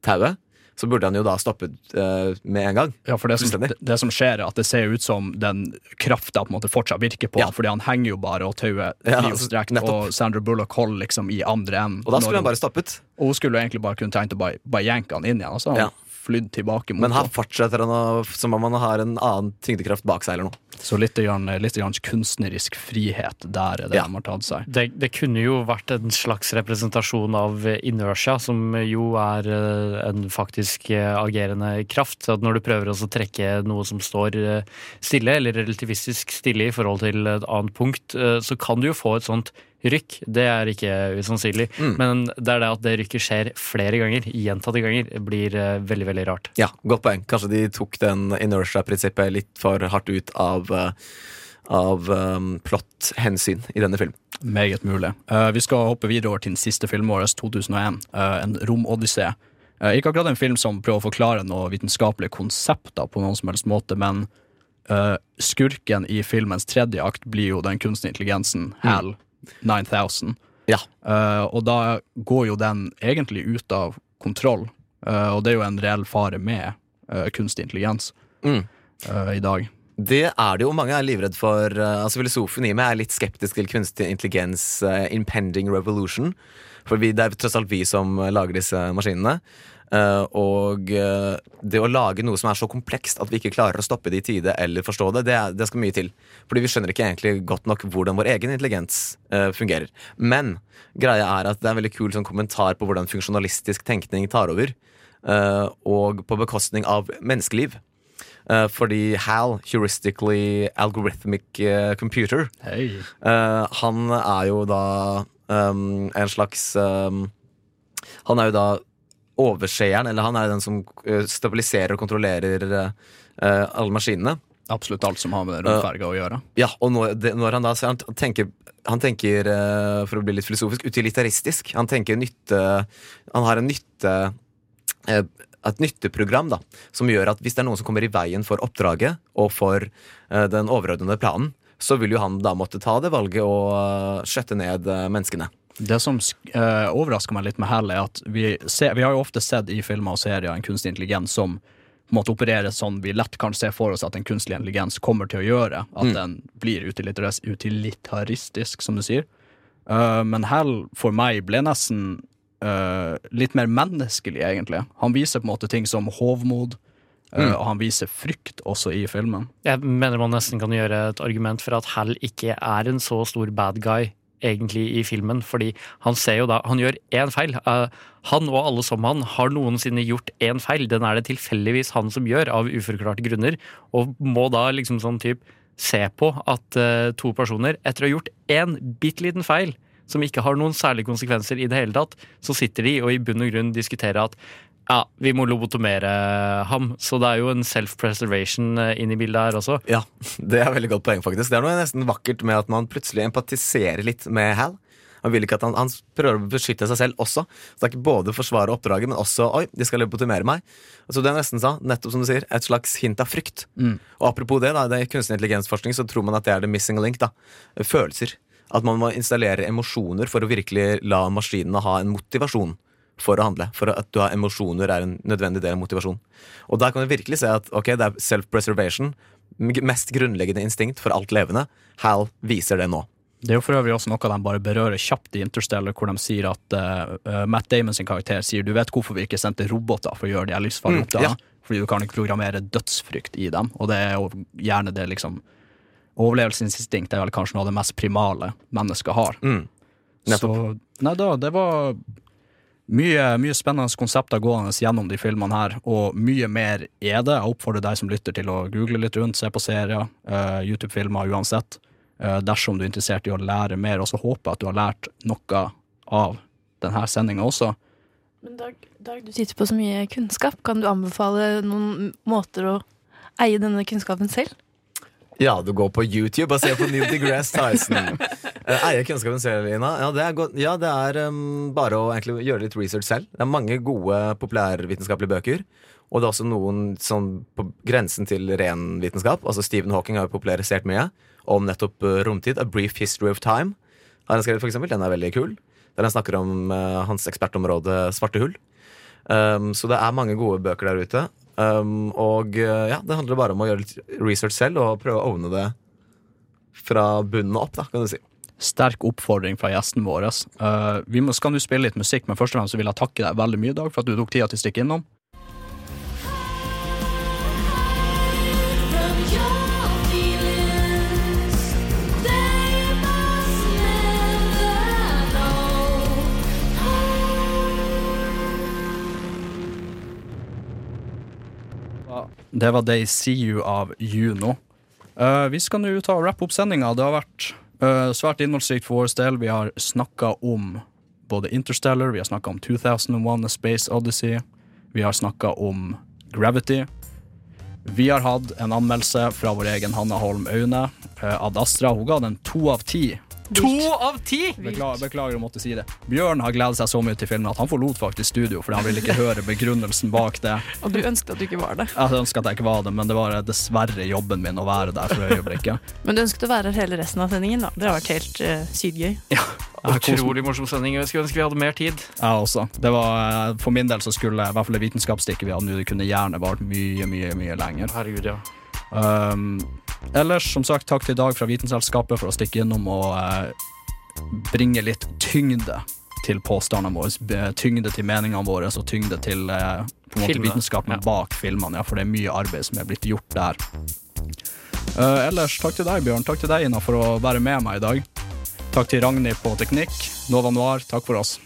tauet, så burde han jo da stoppet uh, med en gang. Ja, for det som, det, det som skjer, er at det ser ut som den krafta fortsatt virker på ja. fordi han henger jo bare, og tauet Ja, altså, og Sandra Bullock holder liksom i andre enden. Og da skulle han bare stoppet. Og hun skulle egentlig bare kunne tenkt å bare, bare jenke han inn igjen, og så har han Ja. flydd tilbake mot Men her fortsetter han å, som om han har en annen tyngdekraft bak seg eller noe. Så litt, grann, litt grann kunstnerisk frihet der er det Ja. de har tatt seg. Det, det kunne jo vært en slags representasjon av inertia, som jo er eh, en faktisk eh, agerende kraft. At når du prøver å trekke noe som står eh, stille, eller relativistisk stille i forhold til et annet punkt, så kan du jo få et sånt rykk. Det er ikke usannsynlig. Mm. Men det er det at det rykket skjer flere ganger, gjentatte ganger, blir eh, veldig, veldig rart. Ja, godt poeng. Kanskje de tok den inertia-prinsippet litt for hardt ut av, eh, av um, plott-hensyn i denne filmen. Meget mulig. Uh, vi skal hoppe videre over til den siste filmen vår, 2001, uh, en romodyssé. Uh, ikke akkurat en film som prøver å forklare noen vitenskapelige konsepter på noen som helst måte, men eh, skurken i filmens tredje akt blir jo den kunstige intelligensen HAL 9000. Ja. Uh, og da går jo den egentlig ut av kontroll, uh, og det er jo en reell fare med uh, kunstig intelligens Mm. i dag. Det er det jo. Mange er livredd for Altså Filosofen i meg er litt skeptisk til kunstig intelligens, impending revolution. For vi, det er tross alt vi som lager disse maskinene. Eh, og uh, det å lage noe som er så komplekst at vi ikke klarer å stoppe det i tide eller forstå det, det, det skal mye til. Fordi vi skjønner ikke egentlig godt nok hvordan vår egen intelligens uh, fungerer. Men greia er at det er en veldig kul sånn kommentar på hvordan funksjonalistisk tenkning tar over. og på bekostning av menneskeliv. Fordi HAL, Heuristically Algorithmic Computer, hey. han er jo da um, en slags um, Han er jo da overseeren, eller han er den som eh, stabiliserer og kontrollerer eh, eh, alle maskinene. Absolutt alt som har med romferga å gjøre. Ja, og når, det, når han da så han tenker, han tenker eh, for å bli litt filosofisk, utilitaristisk. Han tenker nytte Han har en nytte eh, et nytteprogram da, som gjør at hvis det er noen som kommer i veien for oppdraget og for eh, den overordnede planen, så vil jo han da måtte ta det valget og skjøtte ned eh, menneskene. Det som uh, overrasker meg litt med Hell, er at vi, ser, vi har jo ofte sett i filmer og serier en kunstig intelligens som på en måte opererer sånn vi lett kan se for oss at en kunstig intelligens kommer til å gjøre. At Mm. den blir utilitaristisk, som du sier. Uh, men Hell for meg ble nesten uh, litt mer menneskelig, egentlig. Han viser på en måte ting som hovmod, Mm. og han viser frykt også i filmen. Jeg mener man nesten kan gjøre et argument for at Hal ikke er en så stor bad guy egentlig i filmen, fordi han ser jo da Han gjør én feil. Eh, han og alle som han har noensinne gjort én feil. Den er det tilfeldigvis han som gjør, av uforklarte grunner, og må da liksom sånn type se på at eh, to personer, etter å ha gjort én bitte liten feil, som ikke har noen særlige konsekvenser i det hele tatt, så sitter de og i bunn og grunn diskuterer at ja, vi må lobotomere ham. Så det er jo en self-preservation Inni inn i bildet her også. Ja, det er veldig godt poeng, faktisk. Det er noe nesten vakkert med at man plutselig empatiserer litt med Hal. Han vil ikke at han, han prøver å beskytte seg selv også. Så det er ikke både å forsvare oppdraget, men også oi, de skal lobotomere meg. Så det er nesten sa, nettopp som du sier, et slags hint av frykt. Mm. Og apropos det, da, det er kunstig intelligensforskning, så tror man at det er the missing link. da. Følelser. At man må installere emosjoner for å virkelig la maskinene ha en motivasjon for å handle. For at du har emosjoner er en nødvendig del av motivasjon. Og der kan du virkelig se at ok, det er self-preservation. Mest grunnleggende instinkt for alt levende. Hal viser det nå. Det er jo for øvrig også noe de bare berører kjapt i Interstellar, hvor de sier at eh, Matt Damon sin karakter sier du vet hvorfor vi ikke sendte roboter for å gjøre de livsfarlige Mm, oppdragene? ja. Fordi du kan ikke programmere dødsfrykt i dem, og det er jo gjerne det liksom Overlevelsesinstinkt er vel kanskje noe av det mest primale mennesket har. Mm. Så Nei da, det var mye, mye spennende konsepter gående gjennom de filmene her, og mye mer er det. Jeg oppfordrer deg som lytter til å google litt rundt, se på serier, uh, YouTube-filmer uansett. uh, dersom du er interessert i å lære mer, og så håper jeg at du har lært noe av denne sendinga også. Men Dag, Dag, du sitter på så mye kunnskap. Kan du anbefale noen måter å eie denne kunnskapen selv? Ja, du går på YouTube og ser på Neil deGrasse Tyson. Eh, Eier kunnskapen selv, Lina. Ja, det er, godt. Ja, det er um, bare å gjøre litt research selv. Det er mange gode populærvitenskapelige bøker. Og det er også noen sånn på grensen til ren vitenskap. Altså Stephen Hawking har jo popularisert mye om nettopp uh, romtid. A Brief History of Time har han skrevet, for eksempel. Den er veldig kul. Der han snakker om uh, hans ekspertområde svarte hull. Um, så det er mange gode bøker der ute. Um, og uh, ja, det handler bare om å gjøre litt research selv og prøve å owne det fra bunnen opp, da, kan du si. Sterk oppfordring fra gjesten vår. Uh, vi må, skal nå spille litt musikk, men først og fremst vil jeg takke deg veldig mye, Dag, for at du tok tida til å stikke innom. Det var They See You av Juno. Uh, vi skal nå ta og rappe opp sendinga. Det har vært uh, svært innholdsrikt for vår del. Vi har snakka om både Interstellar, vi har snakka om 2001 A Space Odyssey, vi har snakka om Gravity. Vi har hatt en anmeldelse fra vår egen Hanna Holm Aune. Uh, Ad Astra hun ga den to av ti. To av ti! Beklager, beklager å måtte si det. Bjørn har gledet seg så mye til filmen at han forlot faktisk studio fordi han ville ikke høre begrunnelsen bak det. Og du ønsket at du ikke var det. Jeg ønsket at jeg ikke var det, men det var dessverre jobben min å være der for øyeblikket. Men du ønsket å være her hele resten av sendingen, da. Det har vært helt uh, sydgøy. Utrolig morsom sending. Jeg skulle ønske vi hadde mer tid. Jeg også. Det var, eh, for min del så skulle i hvert fall det vitenskapsstikket vi hadde nå, det kunne gjerne vart mye, mye, mye lenger. Herregud, ja. Um, ellers, som sagt, takk til Dag fra Vitenselskapet for å stikke innom og uh, bringe litt tyngde til påstandene våre. Tyngde til meningene våre og tyngde til uh, måte vitenskapen ja. bak filmene. Ja, for det er mye arbeid som er blitt gjort der. Uh, ellers, takk til deg, Bjørn. Takk til deg, Ina, for å være med meg i dag. Takk til Ragnhild på teknikk. Nova Noir, takk for oss.